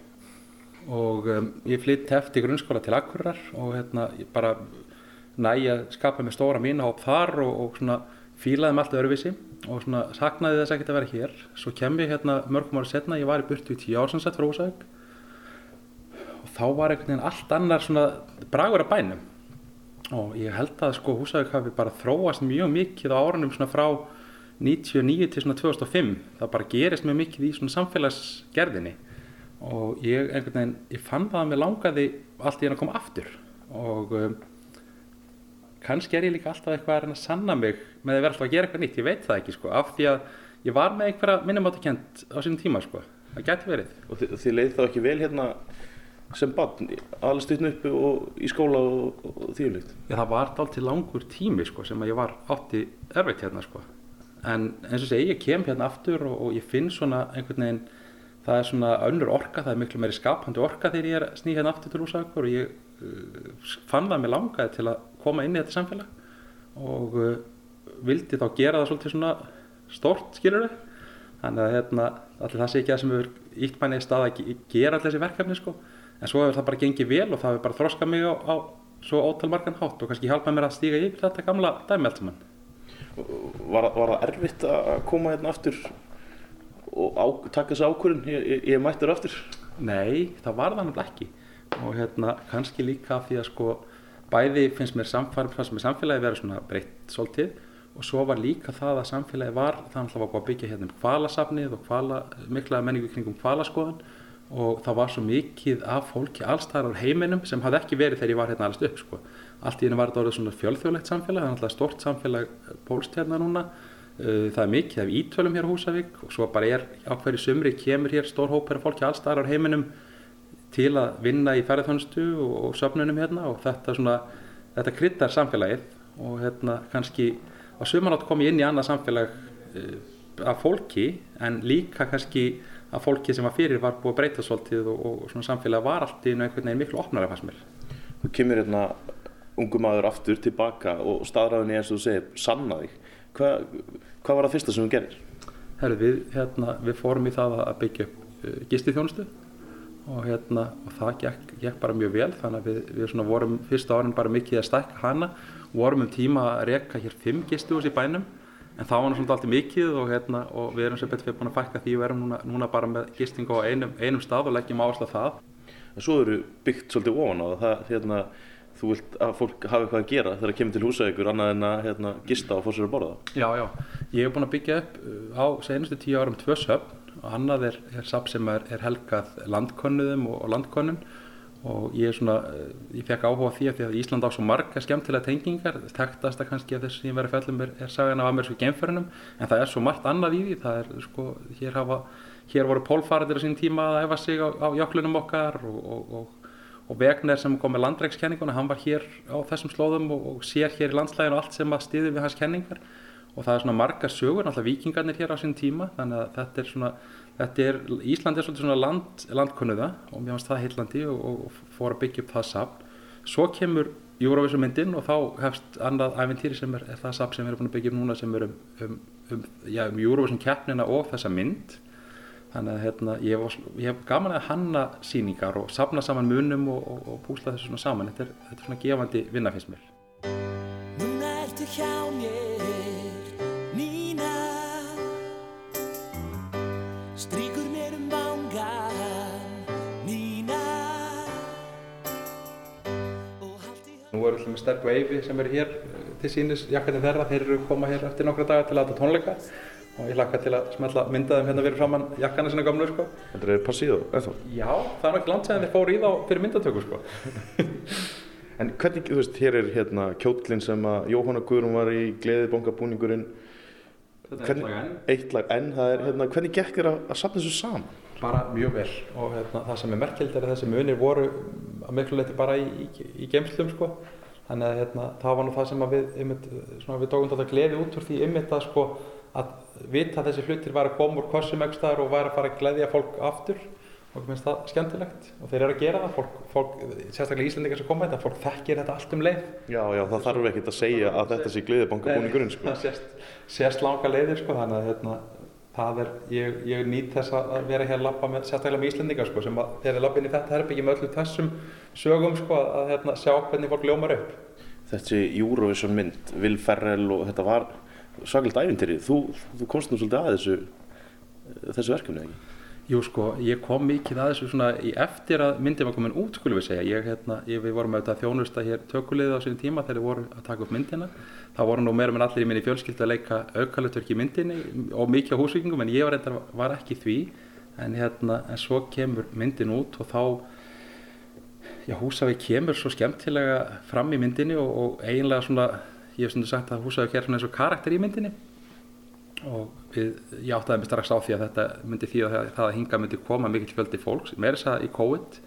og um, ég flytt eftir grunnskóla til Akureyrar og hérna ég bara næði að skapa með stóra mína hóp þar og, og svona fílaði með allt öðruvísi og svona saknaði þess ekkert að vera hér. Svo kem ég hérna mörgum ára setna, ég var í burtu í tíu ársansett frá Húsavík. Þá var einhvern veginn allt annar svona bragur af bænum. Og ég held að sko Húsavík hafi bara þróast mjög mikið á árunum svona frá 99 til svona 2005 það bara gerist mjög mikið í svona samfélagsgerðinni og ég einhvern veginn, ég fann það að mér langaði allt í hann að koma aftur og um, kannski er ég líka alltaf eitthvað að reyna að sanna mig með að vera alltaf að gera eitthvað nýtt, ég veit það ekki sko af því að ég var með einhverja minnumáttakent á sínum tíma sko, það gæti verið Og þið, þið leið þá ekki vel hérna sem barn, alveg stutn uppi og í skóla og, og þýrleikt? Já, það var allt til langur tími sko, sem að ég var átti erfitt hérna sko. en eins og segi, ég kem hérna aftur og, og ég finn svona einhvern veginn það er svona önnur orka, það er miklu meiri skapandi orka þegar ég er sný hérna aftur til Húsavíkur og ég uh, fann það mig langaði til að koma inn í þetta samfélag og uh, vildi þá gera það svolítið svona stort, skilur þau þannig að hérna, allir það sé ekki það sem hefur ítt mæni í stað að gera allir þessi verkefni sko en svo hefur það bara gengið vel og það hefur bara þroskað mig á, á svo ótal margan hátt og kannski hjálpað mér að stíga yfir þetta gamla dæmi allt saman. Var, var það erfitt að koma hérna aftur og á, taka þessu ákvörðun, ég, ég, ég mættur aftur? Nei, það var það náttúrulega ekki og hérna kannski líka því að sko bæði finnst mér samfélagi verið svona breytt svolítið og svo var líka það að samfélagi var, það náttúrulega var búið að byggja hérna um kvalasafnið og kvala, mikla menningu kringum kvalaskoðun og það var svo mikið af fólki allstæðar á heiminum sem hafði ekki verið þegar ég var hérna allast upp sko. allt í henni var þetta orðið svona fjölþjóðlegt samfélag það er alltaf stort samfélag pólst hérna núna það er mikið af ítölum hér á Húsavík og svo bara er á hverju sumri kemur hér stór hópar af fólki allstæðar á heiminum til að vinna í ferðarþjónustu og, og söfnunum hérna og þetta svona þetta kryttar samfélagið og hérna kannski á sumanátt kom ég inn í annað samfélag uh, af fólki en líka kannski að fólki sem var fyrir var búið að breyta svolítið og, og svona samfélag var allt í einhvern veginn miklu opnara fannst mér. Þú kemur hérna ungu maður aftur tilbaka og staðræðinni eins og þú segir sanna þig. Hva, hvað var það fyrsta sem þú gerir? Herru, við, hérna, við fórum í það að byggja upp uh, gistið þjónustu og, hérna, og það gekk, gekk bara mjög vel þannig að við, við vorum fyrsta árin bara mikið að stækka hana vorum um tíma að reyka hér fimm gistuhús í bænum en þá var það svona alltaf mikið og, hérna, og við erum sem betur fyrir búin að fækka því við erum núna, núna bara með gisting á einum, einum stað og leggjum áherslu á það. En svo eru byggt svolítið ofan á það, hérna, þú vilt að fólk hafi eitthvað að gera þegar það kemur til húsavíkur annað en að hérna, gista og fá sér að borða? Já, já, ég hef búin að byggja upp uh, á senustu tíu árum tvö söfn og annað er, er safn sem er, er helgað landkonnuðum og, og landkonnum og ég er svona, uh, ég fekk áhuga því að því að Ísland á svo marga skemmtilega tengingar, tektast að kannski að þess sem ég verið að fellum er, er sagan af amerísku geimförunum en það er svo margt annað í því, það er sko, hér hafa, hér voru pólfaradir á sín tíma að æfa sig á, á jöklunum okkar og, og, og og Vegner sem kom með landrækskenninguna, hann var hér á þessum slóðum og, og sér hér í landslæginu allt sem að stiði við hans kenningar og það er svona margar sögur, náttúrulega vikingarnir hér á sín tíma, þannig að þetta er svona, þetta er, Ísland er svolítið svona land, landkunnuða og mér finnst það heillandi og, og fór að byggja upp það safn. Svo kemur Eurovision myndin og þá hefst annað æfintýri sem er, er það safn sem við erum búin að byggja upp núna sem er um, um, um, um Eurovision keppnina og þessa mynd Þannig að hérna, ég hef, gaman að hanna síningar og sapna saman munum og, og, og púsla þessu svona saman. Þetta er, þetta er svona gefandi vinna finnst mér. Núna ertu hjá mér, Nína Stríkur mér um vangan, Nína Nú eru alltaf með Step og Eyvi sem eru hér eh, til sínis, jakkarnir þeirra. Þeir eru koma hér eftir nokkra daga til að þetta tónleika og ég hlakka til að smetla mynda þeim hérna fyrir framann jakkana sinna gamlu sko. Þetta er passíðu, eða þá? Já, það er náttúrulega langt segðan þeir fóru í þá fyrir myndatöku sko. En hvernig, þú veist, hér er hérna kjóllin sem að Jóhanna Guðrún var í gleðibongabúningurinn Þetta er eitt lag enn. Eitt lag enn, það er hérna, hvernig gekk þér að, að safna þessu saman? Bara mjög vel og hérna, það sem er merkjöld er að þessi munir voru að miklu leiti bara í, í, í geimslum sko. Þannig að hérna, það var nú það sem við, einmitt, svona, við að, vita að þessi hlutir var að koma úr korsum ekki staðar og var að fara að gleðja fólk aftur. Og mér finnst það skemmtilegt. Og þeir eru að gera það, fólk, fólk sérstaklega Íslandingar sem koma þetta, fólk þekkir þetta allt um leið. Já, já, það þarf ekkert að segja að þetta sé gleðibongabúningurinn sko. það sést, sést langa leiðir sko, þannig að hérna, það er, ég, ég nýt þess að vera hér að lappa með, sérstaklega með Íslandingar sko, sem að þegar ég lappa inn í þetta herbyggi með öllum þessum sögum sko, að hérna, sjá hvernig fólk ljómar upp. Þessi Eurovision mynd, Will Ferrell og þetta var svakalt æfintýri. Þú, þú komst nú svolítið að þessu, þessu verkefni, ekki? Jú sko, ég kom mikið að þessu svona í eftir að myndin var komin út skulum við segja. Ég, hérna, ég, við vorum auðvitað þjónusta hér tökulegið á sín tíma þegar við vorum að taka upp myndina. Það voru nú meira með allir í minni fjölskyldu að leika aukalutverk í myndinni og mikið á húsvíkingum en ég var, reyndar, var ekki því. En, hérna, en svo kemur myndin út og þá, já Húsavík kemur svo skemmtilega fram í myndinni og, og eiginlega svona, ég hef stundu sagt að Húsavík er svona eins og karakter í myndinni. Og við, ég áttaði mig strax á því að þetta myndi því að það að hinga myndi koma mikill fjöldi fólks, meira þess að í COVID.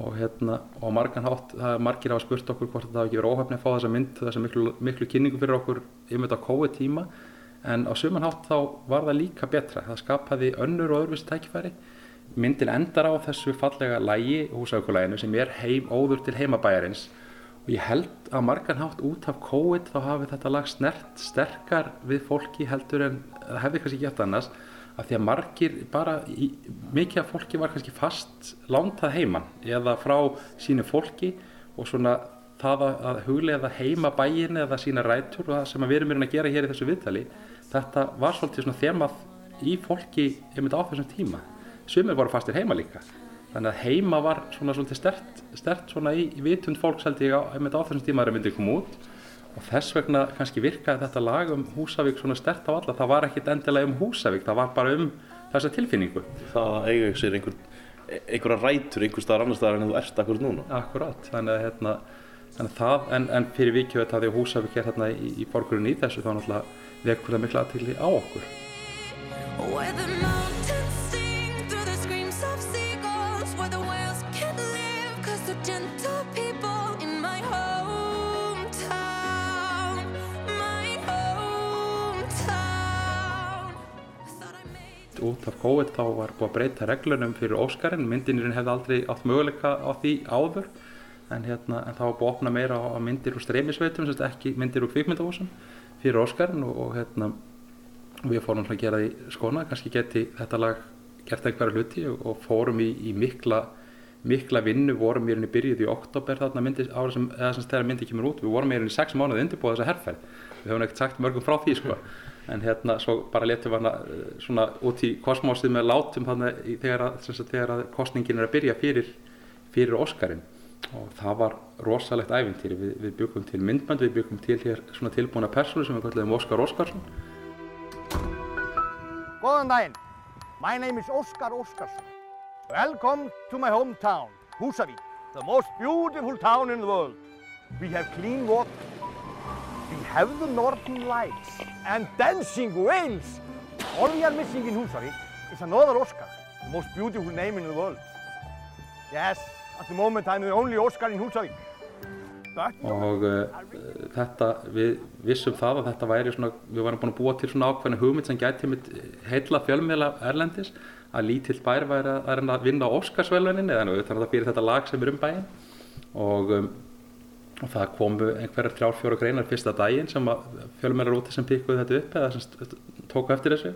Og hérna, og hátt margir hafa spurt okkur hvort það hafi ekki verið óhefni að fá þessa mynd, þessa miklu, miklu kynningu fyrir okkur yfir þetta COVID tíma en á suman hátt þá var það líka betra. Það skapaði önnur og öðruvísi tækifæri. Myndin endar á þessu fallega lægi húsaukulæginu sem er heim, óður til heimabæjarins og ég held að margan hátt út af COVID þá hafi þetta lag snert sterkar við fólki heldur en það hefði kannski gett annars af því að margir bara, í, mikið af fólki var kannski fast lántað heiman eða frá sínu fólki og svona það að huglega heima bæin eða sína rætur og það sem við erum að gera hér í þessu viðtali þetta var svolítið svona þemað í fólki einmitt á þessum tíma. Sumir voru fastir heima líka þannig að heima var svona svolítið stert, stert svona í, í vitund fólks held ég á, einmitt á þessum tíma þegar myndið kom út og þess vegna kannski virkaði þetta lag um Húsavík svona stert á alla, það var ekkit endilega um Húsavík, það var bara um þessa tilfinningu. Það að eiga sér einhver, einhverja rætur einhver staðar annar staðar en þú ert akkurat núna. Akkurat, þannig að hérna, þannig að það, en, en fyrir vikið þetta því að Húsavík er hérna í, í borgurinn í þessu þá náttúrulega vekur það miklu aðtili á okkur. Út af COVID þá var búið að breyta reglunum fyrir Óskarinn, myndinirinn hefði aldrei átt möguleika á því áður. En, hérna, en það var búið að opna meira á, myndir úr streymisveitum, ekki myndir úr kvikmyndahúsum fyrir Óskarinn og, og hérna, við fórum að gera því skona, kannski geti þetta lag gert einhverja hluti og, og fórum í, í mikla, mikla vinnu, vorum í rauninni byrjuð í oktober þarna myndi, ára sem, þegar myndi kemur út, við vorum í sex mánuði undirbúið þessa herrferð, við höfum ekkert sagt mörgum frá því sko, en hérna svo bara letum við hana eh, svona út í kosmósið með látum þarna í, þegar, að, þegar að kostningin er að byrja fyrir, fyrir Óskarinn og það var rosalegt æfintýri. Við, við byggum til myndband, við byggum til hér svona tilbúna persónu sem við kallum Óskar Óskarsson. Góðan daginn. My name is Óskar Óskarsson. Welcome to my hometown, Húsavík, the most beautiful town in the world. We have clean water. We have the northern lights and dancing whales. All we are missing in Húsavík is another Óskar, the most beautiful name in the world. Yes, at the moment I'm the only Óskar in Húsavík. But og uh, þetta, við vissum það að þetta væri svona, við varum búin að búa til svona ákveðna hugmynd sem gæti mitt heilla fjölmiðla erlendis að lítill bær væri að, að að vinna Óskarsvelunin eða er það fyrir þetta lag sem er um bæinn. Og, um, og það komu einhverjar þrjár fjóra greinar fyrsta daginn sem að fjölmiðlar úti sem pikkuðu þetta upp eða sem tóku eftir þessu.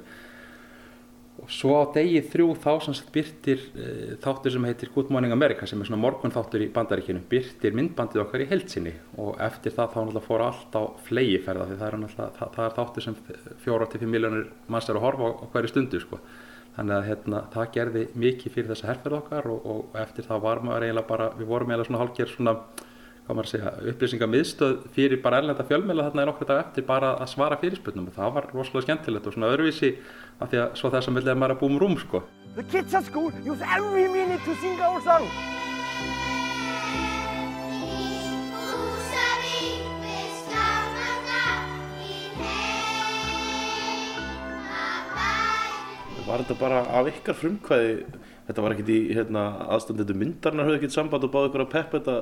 Og svo á degi þrjú þá sem byrtir uh, þáttur sem heitir Good Morning America sem er svona morgun þáttur í bandaríkinu byrtir myndbandið okkar í heilsinni og eftir það þá náttúrulega fór allt á flegiferða því það er, það, það er þáttur sem fjóra til fimm miljónir manns er að horfa á hverju stundu sko. Þannig að hérna, það gerði mikið fyrir þessa herferð okkar og, og eftir það var maður eiginlega bara, við vorum eiginlega svona hálfgerð svona hvað maður að segja, upplýsingamiðstöð fyrir bara erlenda fjölmiðla þarna er okkur dag eftir bara að svara fyrirspurnum og það var rosalega skemmtilegt og svona öðruvísi af því að svo þess að millið maður að búum rúm sko. Var þetta bara af ykkar frumkvæði, þetta var ekkert í hérna, aðstandendu myndarnar, höfðu ekkert samband og báðu ykkur að peppa þetta,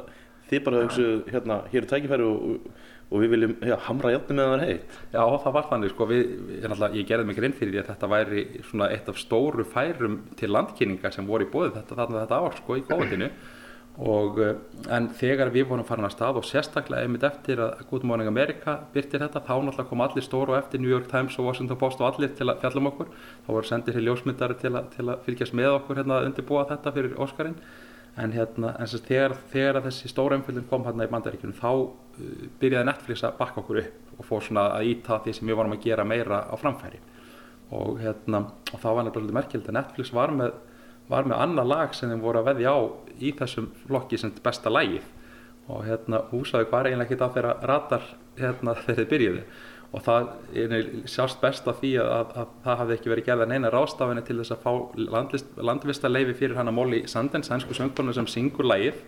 þið bara hugsu, hérna, hér er tækifæri og, og við viljum já, hamra játni með það heitt. Já, það var þannig sko, við, ég, náttúrulega- ég gerði mig grein fyrir því að þetta væri svona eitt af stóru færum til landkynninga sem voru í bóði þetta, þarna þetta ár sko í kóðinu og eh, en þegar við vorum farin að stað og sérstaklega einmitt eftir að Good Morning America byrtir þetta þá náttúrulega kom allir stóru og eftir New York Times og Washington Post og allir til að fjalla um okkur. Þá voru sendir hér ljósmyndari til, til að fylgjast með okkur hérna að undirbúa þetta fyrir Óskarinn. En hérna en sagt, þegar, þegar þessi stóra umfyllin kom hérna í bandaríkjunum þá uh, byrjaði Netflix að bakka okkur upp og fór svona að íta því sem við vorum að gera meira á framfæri. Og hérna og það var nefnilega merkilegt að Netflix var með var með annað lag sem þeim voru að veðja á í þessum flokki sem besta lagið. Og hérna húsaði var eiginlega ekki það þeirra ratar hérna þegar þeir byrjuðu. Og það er sjást best af því að, að, að það hafði ekki verið gerða neina rástafinni til þess að fá landvist, landvistarleifi fyrir hana Molly Sanden, sænsku söngkonu sem syngur lagið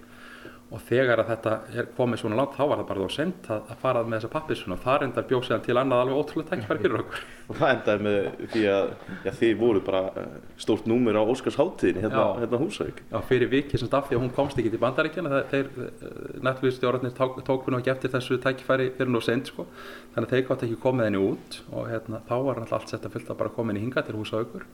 og þegar að þetta er komið svona langt þá var það bara þá sent að, að fara með þessa pappisuna og það reyndar bjóð sér til annað alveg ótrúlega tækifæri fyrir okkur. Og það endaði með því að já, þið voru bara eh, stórt númer á Óskars háttíðin hérna, hérna á Húsavík. Já, fyrir vikið sem stafði að hún komst ekki til bandaríkjana þeir, Netflix stjórnarnir tók, tók nú ekki eftir þessu tækifæri fyrir nú sent sko. þannig að þeir gátt ekki komið henni út og hérna, þá var náttúrulega allt sett að fylgta bara komin í hinga til húsa aukur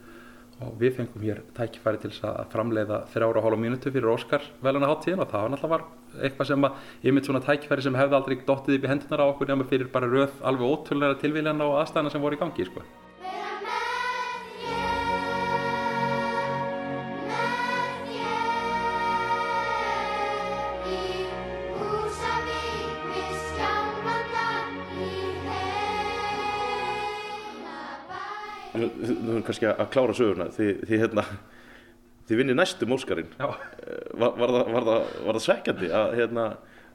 og við fengum hér tækifæri til að framleiða þrjára og hálfa mínútu fyrir Óskar veluna háttíðin og það var náttúrulega eitthvað sem að mynd svona tækifæri sem hefði aldrei dottið upp í hendunar á okkur nema fyrir bara röð alveg ótrúlega tilvíljana og aðstæðana sem voru í gangi sko. Nú erum kannski að klára söguna, þið, þið, hérna, þið vinnir næstum Óskarinn. Já. Var, var, það, það, það svekkjandi að, hérna,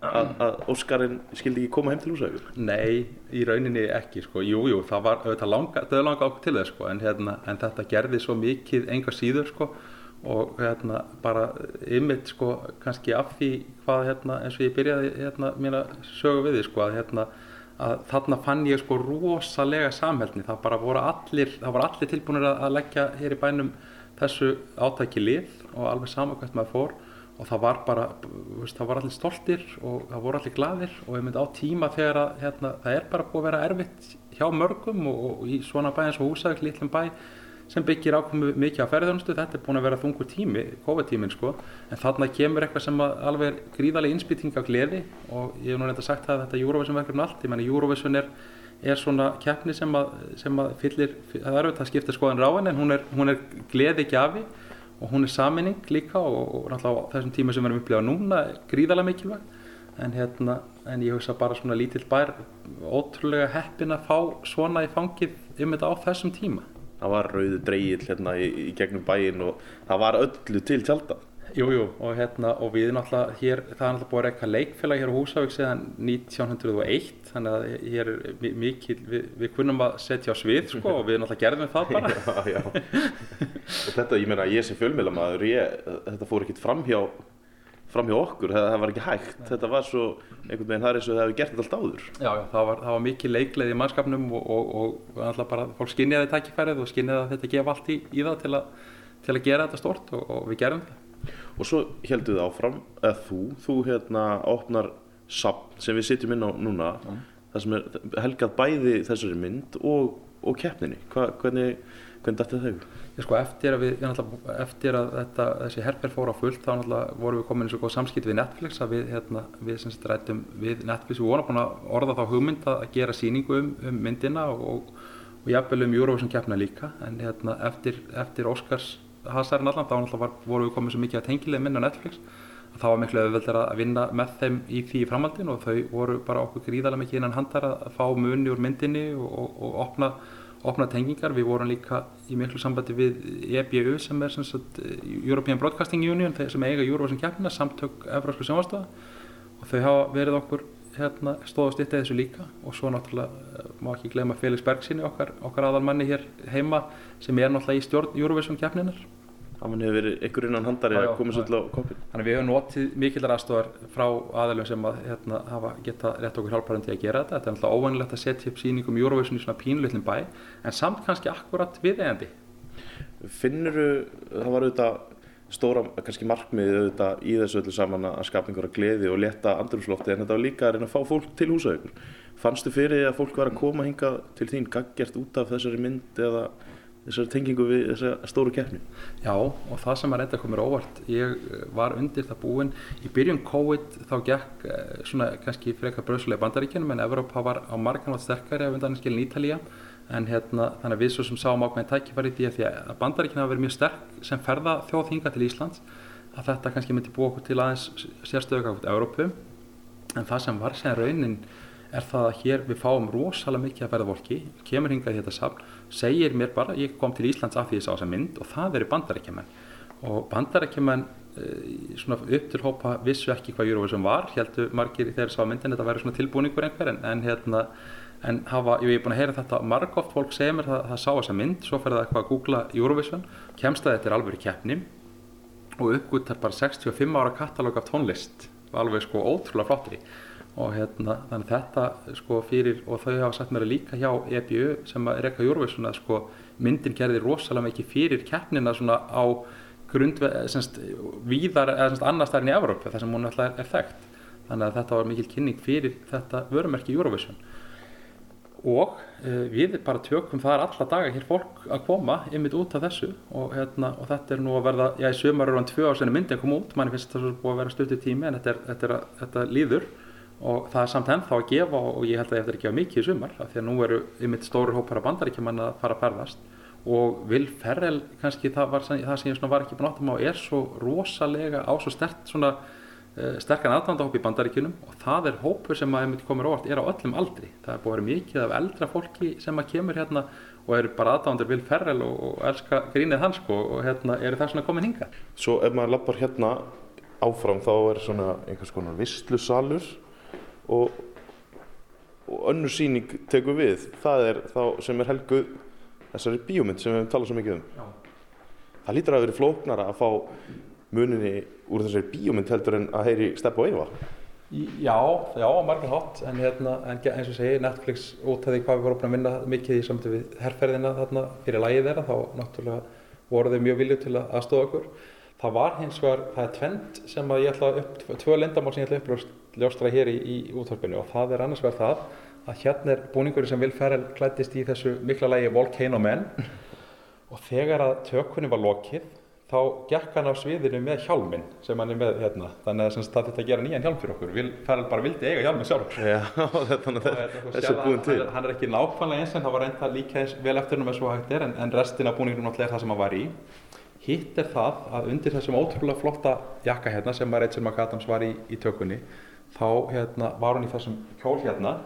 að, að Óskarinn skildi ekki koma heim til Húsavíkur? Nei, í rauninni ekki sko. Jú, jú, það var langa, döðlanga okkur til þess sko. en, hérna, en þetta gerði svo mikið enga síður sko. og hérna, bara ymmit sko, kannski af því hvað hérna, eins og ég byrjaði hérna, mína sögu við því sko, að, hérna, að þarna fann ég sko rosalega samhældni, það bara voru allir, það voru allir tilbúinir að, að leggja hér í bænum þessu átæki lið og alveg sama hvert maður fór. Og það var bara, veist, það var allir stoltir og það voru allir gladir og ég myndi á tíma þegar að hérna, það er bara búið að vera erfitt hjá mörgum og, og í svona bæ eins og Húsavík, litlum bæ sem byggir ákomu mikið á ferðarþjónustu, þetta er búin að vera þungur tími, COVID-tíminn sko, en þarna kemur eitthvað sem alveg er gríðarlega innspýting af gleði og ég hef nú reynda sagt það að þetta Eurovision verkefni allt, ég menna Eurovision er, er svona keppni sem að, sem að fyllir, það er auðvitað að skipta skoðan ráin en hún er, hún er gleði gjafi og hún er saminning líka og, og náttúrulega á þessum tíma sem við erum upplifað núna gríðarlega mikilvæg en, hérna, en ég hugsa bara svona lítill bær ótrúlega heppin að fá svona í fangið um þetta á þessum tíma Það var rauðu dreigill hérna í, í gegnum bæinn og það var öllu til tjálta. Jú, jú, og hérna, og við náttúrulega hér, það er náttúrulega búið að reyka leikfélag hér á Húsavík síðan 1901, þannig að hér er mi- mikil, við, við kunnum að setja á svið, sko, og við náttúrulega gerðum það bara. já, já. og þetta, ég meina, ég sem fjölmiðlamaður, ég, þetta fór ekkert framhjá framhjá okkur, það, það var ekki hægt. Þetta var svo, einhvern veginn, það er eins og það hefur gert þetta allt áður. Já, já, það var, það var mikil leikleið í mannskapnum og, og, og náttúrulega bara fólk skinniði tækifærið og skinniði að þetta gefa allt í, í það til, að, til að gera þetta stort og, og við gerum það. og svo heldur þið áfram, eða þú þú hérna opnar sapn sem við sitjum inn á núna það sem er helgað bæði þessari mynd og, og keppninni. Hva, hvernig, hvernig dætti það þau? Sko eftir við, eftir að þetta, þessi herfer fór á fullt þá vorum við komin í svo góð samskipt við Netflix að við, hérna, við rættum við Netflix, við vorum búin að orða þá hugmynd að gera sýningu um, um myndina og, og, og jafnvel um Eurovision keppna líka. En hérna eftir, eftir Oscars hasarinn allan þá var, vorum við komin svo mikið að tengilega minna Netflix að það var miklu auðveldur að vinna með þeim í því framhaldin og þau voru bara okkur gríðarlega mikið innan handar að fá muni úr myndinni og, og, og opna opna tengingar. Við vorum líka í miklu sambandi við EBU sem er sem sagt, European Broadcasting Union sem eiga Eurovision keppnina, samtök Evrósku sjónvarstöða og þau hafa verið okkur hérna, stóð og styttið þessu líka. Og svo náttúrulega eh, má ekki gleyma Felix Bergsinni okkar, okkar aðalmanni hér heima sem er náttúrulega í stjórn Eurovision keppninar Hann hefur verið ykkur innan handari að koma svolítið á koppin Þannig að við höfum notið mikillar aðstofar frá aðalum sem að hérna, hafa geta rétt okkur hjálparandi að gera þetta. Þetta er náttúrulega óvanilegt að setja upp sýningum Eurovision í svona pínulitlum bæ, en samt kannski akkurat viðeigandi. Finnuru, það var auðvitað stóra, kannski markmiðið auðvitað í þessu öllu saman að skapa einhverja gleði og létta andrumslofti en þetta var líka að reyna að fá fólk til húsaukur. Fannstu fyrir því að fólk var að koma hingað til þín gaggjart út af þessari mynd eða þessari tengingu við þessa stóru keppni? Já, og það sem að reynda komur óvart, ég eh, var undir það búinn. Í byrjun COVID þá gekk eh, svona kannski frekar bröðsulega bandaríkjunum en Evrópa var á margan átt sterkari af undan skilin Ítalía. En hérna, þannig að við svo sem sáum ákveðin tækifæri því að að bandaríkjuna verið mjög sterk sem ferða þjóðhinga til Íslands að þetta kannski myndi búa okkur til aðeins sérstöðu út Evrópu. En það sem var sem raunin er það að hér við fáum rosalega mikið að verða volki, kemur hingað í þetta safn, segir mér bara, ég kom til Íslands af því ég sá þessa mynd og það eru bandarækjumenn. Og bandarækjumenn e, svona upp til hópa vissu ekki hvað Eurovision var, heldur margir þegar sá myndin þetta væri svona tilbúningur einhver en, en hérna en hafa, ég er búin að heyra þetta margóft fólk segir mér það, það sá þessa mynd, svo fer það eitthvað að googla Eurovision, kemst að þetta er alveg keppni og uppgúttar bara 65 ára katalóg af tónlist alveg sko ótrúlega flottri og hérna þannig þetta sko fyrir og þau hafa sagt mér að líka hjá EBU sem að rekka að sko myndin gerði rosalega mikið fyrir keppnina svona á grundve, semst, víðar eða semst, annars þar í Evrópu þar sem hún alltaf er, er þekkt. Þannig að þetta var mikil kynning fyrir þetta vörumerki Eurovision. Og uh, við bara tökum þar alla daga hér fólk að koma ymmit út af þessu og, hérna, og þetta er nú að verða, já í sömur er hann tvö senni myndin kom út, manni finnst þetta svo búið að vera stuttu tími en þetta, er, þetta, er, þetta líður og það er samt ennþá að gefa og ég held að ég eftir að gefa mikið í sumar af því að nú eru ymmit stóru hópar af bandaríkjumann að fara að ferðast og Will Ferrell kannski það, var, það sem ég var ekki búin áttum á er svo rosalega á svo stert svona uh, sterkan aðdandahóp í bandaríkjunum og það er hópur sem að einmitt komur óvart er á öllum aldri. Það er búið að vera mikið af eldra fólki sem að kemur hérna og eru bara aðdándur Will Ferrell og, og elska grínið hans sko, og hérna eru það svona komin hingað. Svo ef maður lappar hérna áfram þá er svona einhvers konar vistlusalur og, og önnur sýning tekur við. Það er þá sem er helguð þessari bíómynd sem við hefum talað svo mikið um. Já. Það lítur að vera flóknara að fá muninni úr þessari bíómynd heldur en að heyri Steppa og. Í- Já, já, á margar hátt, en, hérna, en eins og segi, Netflix út af því hvað við vorum að vinna mikið í samtöf við herrferðina þarna fyrir lægið þeirra, þá náttúrulega voru þau mjög viljið til að aðstofa okkur. Það var hins vegar, það er tvend sem að ég ætla upp, tvö lindamál sem ég ætla að uppljóstra hér í, í útvarpinu. Og það er annars vegar það að hérna er búningurinn sem Will Ferrell klæddist í þessu mikla lægi Volcano Man og þegar að tökunni var lokið þá gekk hann á sviðinu með hjálminn sem hann er með hérna. Þannig að það þetta að gera nýjan hjálm fyrir okkur. Will Ferrell bara vildi eiga hjálminn sjálfur. Já, þannig að að búin til. hann, hann er ekki nákvæmlega eins en það var reynda líka eins vel eftir hennum eins og hægt er en, en restin af búningunum náttúrulega er það sem hann var í. Hitt er það að undir þessum ótrúlega flotta jakka hérna sem að Rachel McAdams var í, í tökunni þá hérna, var hún í þessum kjól hérna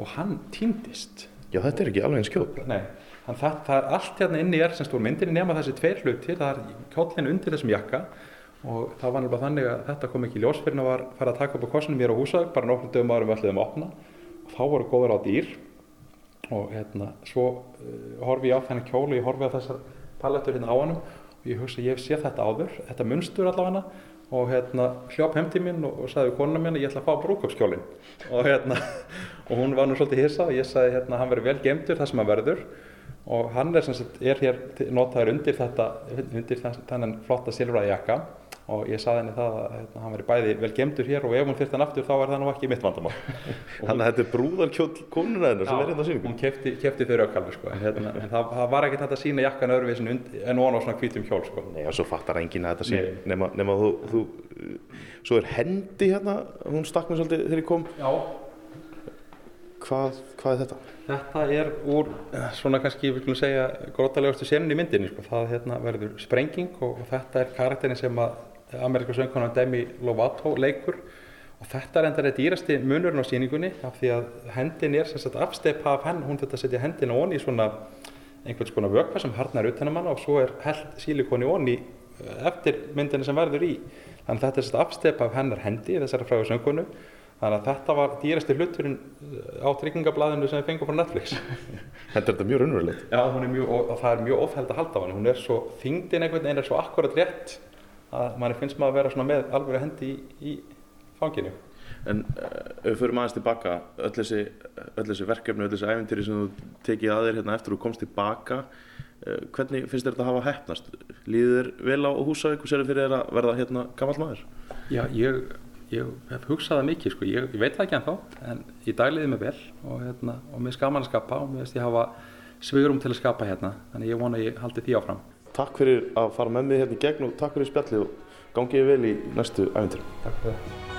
og hann týndist. Já, þetta er ekki alveg eins kjóp. Nei, það, það er allt hérna inni er sem stór myndinni nema þessi tveir hlutir, það er kjóllin undir þessum jakka og það var nefnilega þannig að þetta kom ekki í ljós fyrir að var farið að taka upp á kossunum mér á Húsavík bara nokkrum dögum árum við ætluðum að opna. Og þá voru góður á dýr og hérna svo uh, horfi ég á þennan kjól og ég horfi á þessar palettur hérna á hann og ég hugsa ég séð þetta áður, þetta munstur allavega og hérna hljóp heim til mín og, og sagði konuna mín að ég ætla að fá brúköpskjólin og hérna og hún var nú svolítið hissa og ég sagði hérna hann verður vel gemdur það sem hann verður. Og hann er, sem sagt, er hér notaður undir þetta undir þennan flotta silfraða jakka og ég sagði henni það að hérna, hann verður bæði vel gemdur hér og ef hún þyrfti hann aftur þá er það nú ekki mitt vandamál Þannig að þetta er brúðarkjóll konuna hennar sem er hérna á sýningu. hún kefti, kefti þau raukalvi sko. en, hérna, en það, það var ekkert hægt að sína jakkan öðruvísin en ofan á svona hvítum kjól sko. Nei, og svo fattar enginn að þetta Nei. nema, nema þú, þú, svo er hendi hérna, hún stakk mér svolítið þegar ég kom. Já. Hvað, hvað er þetta? Þetta er úr eh, svona kannski, við skulum segja, grótalegustu senin í myndinni. Sko. Það hérna, verður sprenging og, og þetta er karakterin sem að ameríska söngkonan Demi Lovato leikur og þetta er endar eitt dýrasti munurinn á sýningunni af því að hendin er sem sagt afsteipa af henn, hún þetta setja hendina onni í svona einhvers konar vökva sem harnar utan um hana og svo er held sílikoni onni eh, eftir myndinni sem verður í. Þannig að þetta er sem sagt afsteipa af hennar hendi, þessara fræðu söngkonu. Þannig að þetta var dýrasti hluturinn eh, á tryggingablaðinu sem við fengum frá Netflix. Þetta er þetta mjög raunverulegt. Já, er mjög, og, og það er mjög ofheld að halda á henni. Hún er svo, þyngdin einhvern veginn er svo akkurat rétt að manni finnst maður að vera svona með alveg hendi í, í fanginu. En uh, ef við förum aðeins tilbaka, öll þessi, öll þessi verkefni, öll þessi æventýri sem þú tekið að þér hérna eftir og komst tilbaka, uh, hvernig finnst þér þetta að hafa hefnast? Líður þér vel á Húsavík og sér fyrir þér að verða hérna gamall maður? Já, ég, ég hef hugsað það mikið, sko. ég, ég veit það ekki ennþá, en í dag liði mig vel og, hérna, og mér gaman að skapa og mér finnst ég hafa svigurum til að skapa hérna, þannig ég vona að ég haldi því áfram. Takk fyrir að fara með mig hérna í gegn og takk fyrir spjallið og gangið vel í næstu æventýrum. Takk fyrir það.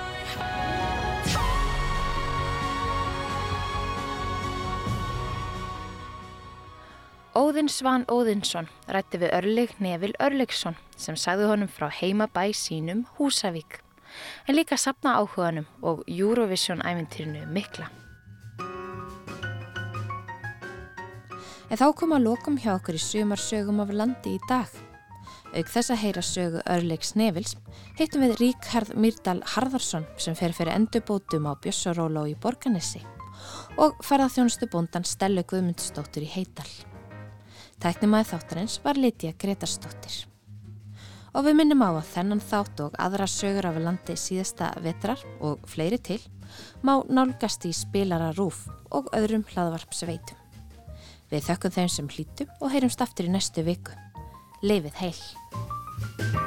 Óðinn Svan Óðinsson rætti við Örleg Nevil Örlegsson sem sagði honum frá heimabæ sínum Húsavík en líka sapna áhuganum og Eurovision æventýrinu mikla. En þá kom að lokum hjá okkur í sumarsögum af landi í dag. Auk þess að heyra sögu Örlegs Nevils hittum við Ríkharð Myrdal Harðarsson sem fer fyrir endurbótum á Bjössaróla í Borganissi og ferðarþjónustu bóndan Stellu Guðmundsdóttur í Heidal. Tæknimaði þáttarins var Lítiða Gretarsdóttir. Og við minnum á að þennan þátt og aðra sögur af landi síðasta vetrar og fleiri til má nálgast í spilara rúf og öðrum hlaðvarpsveitum. Við þökkum þeim sem hlítum og heyrumst aftur í næstu viku. Leifið heil!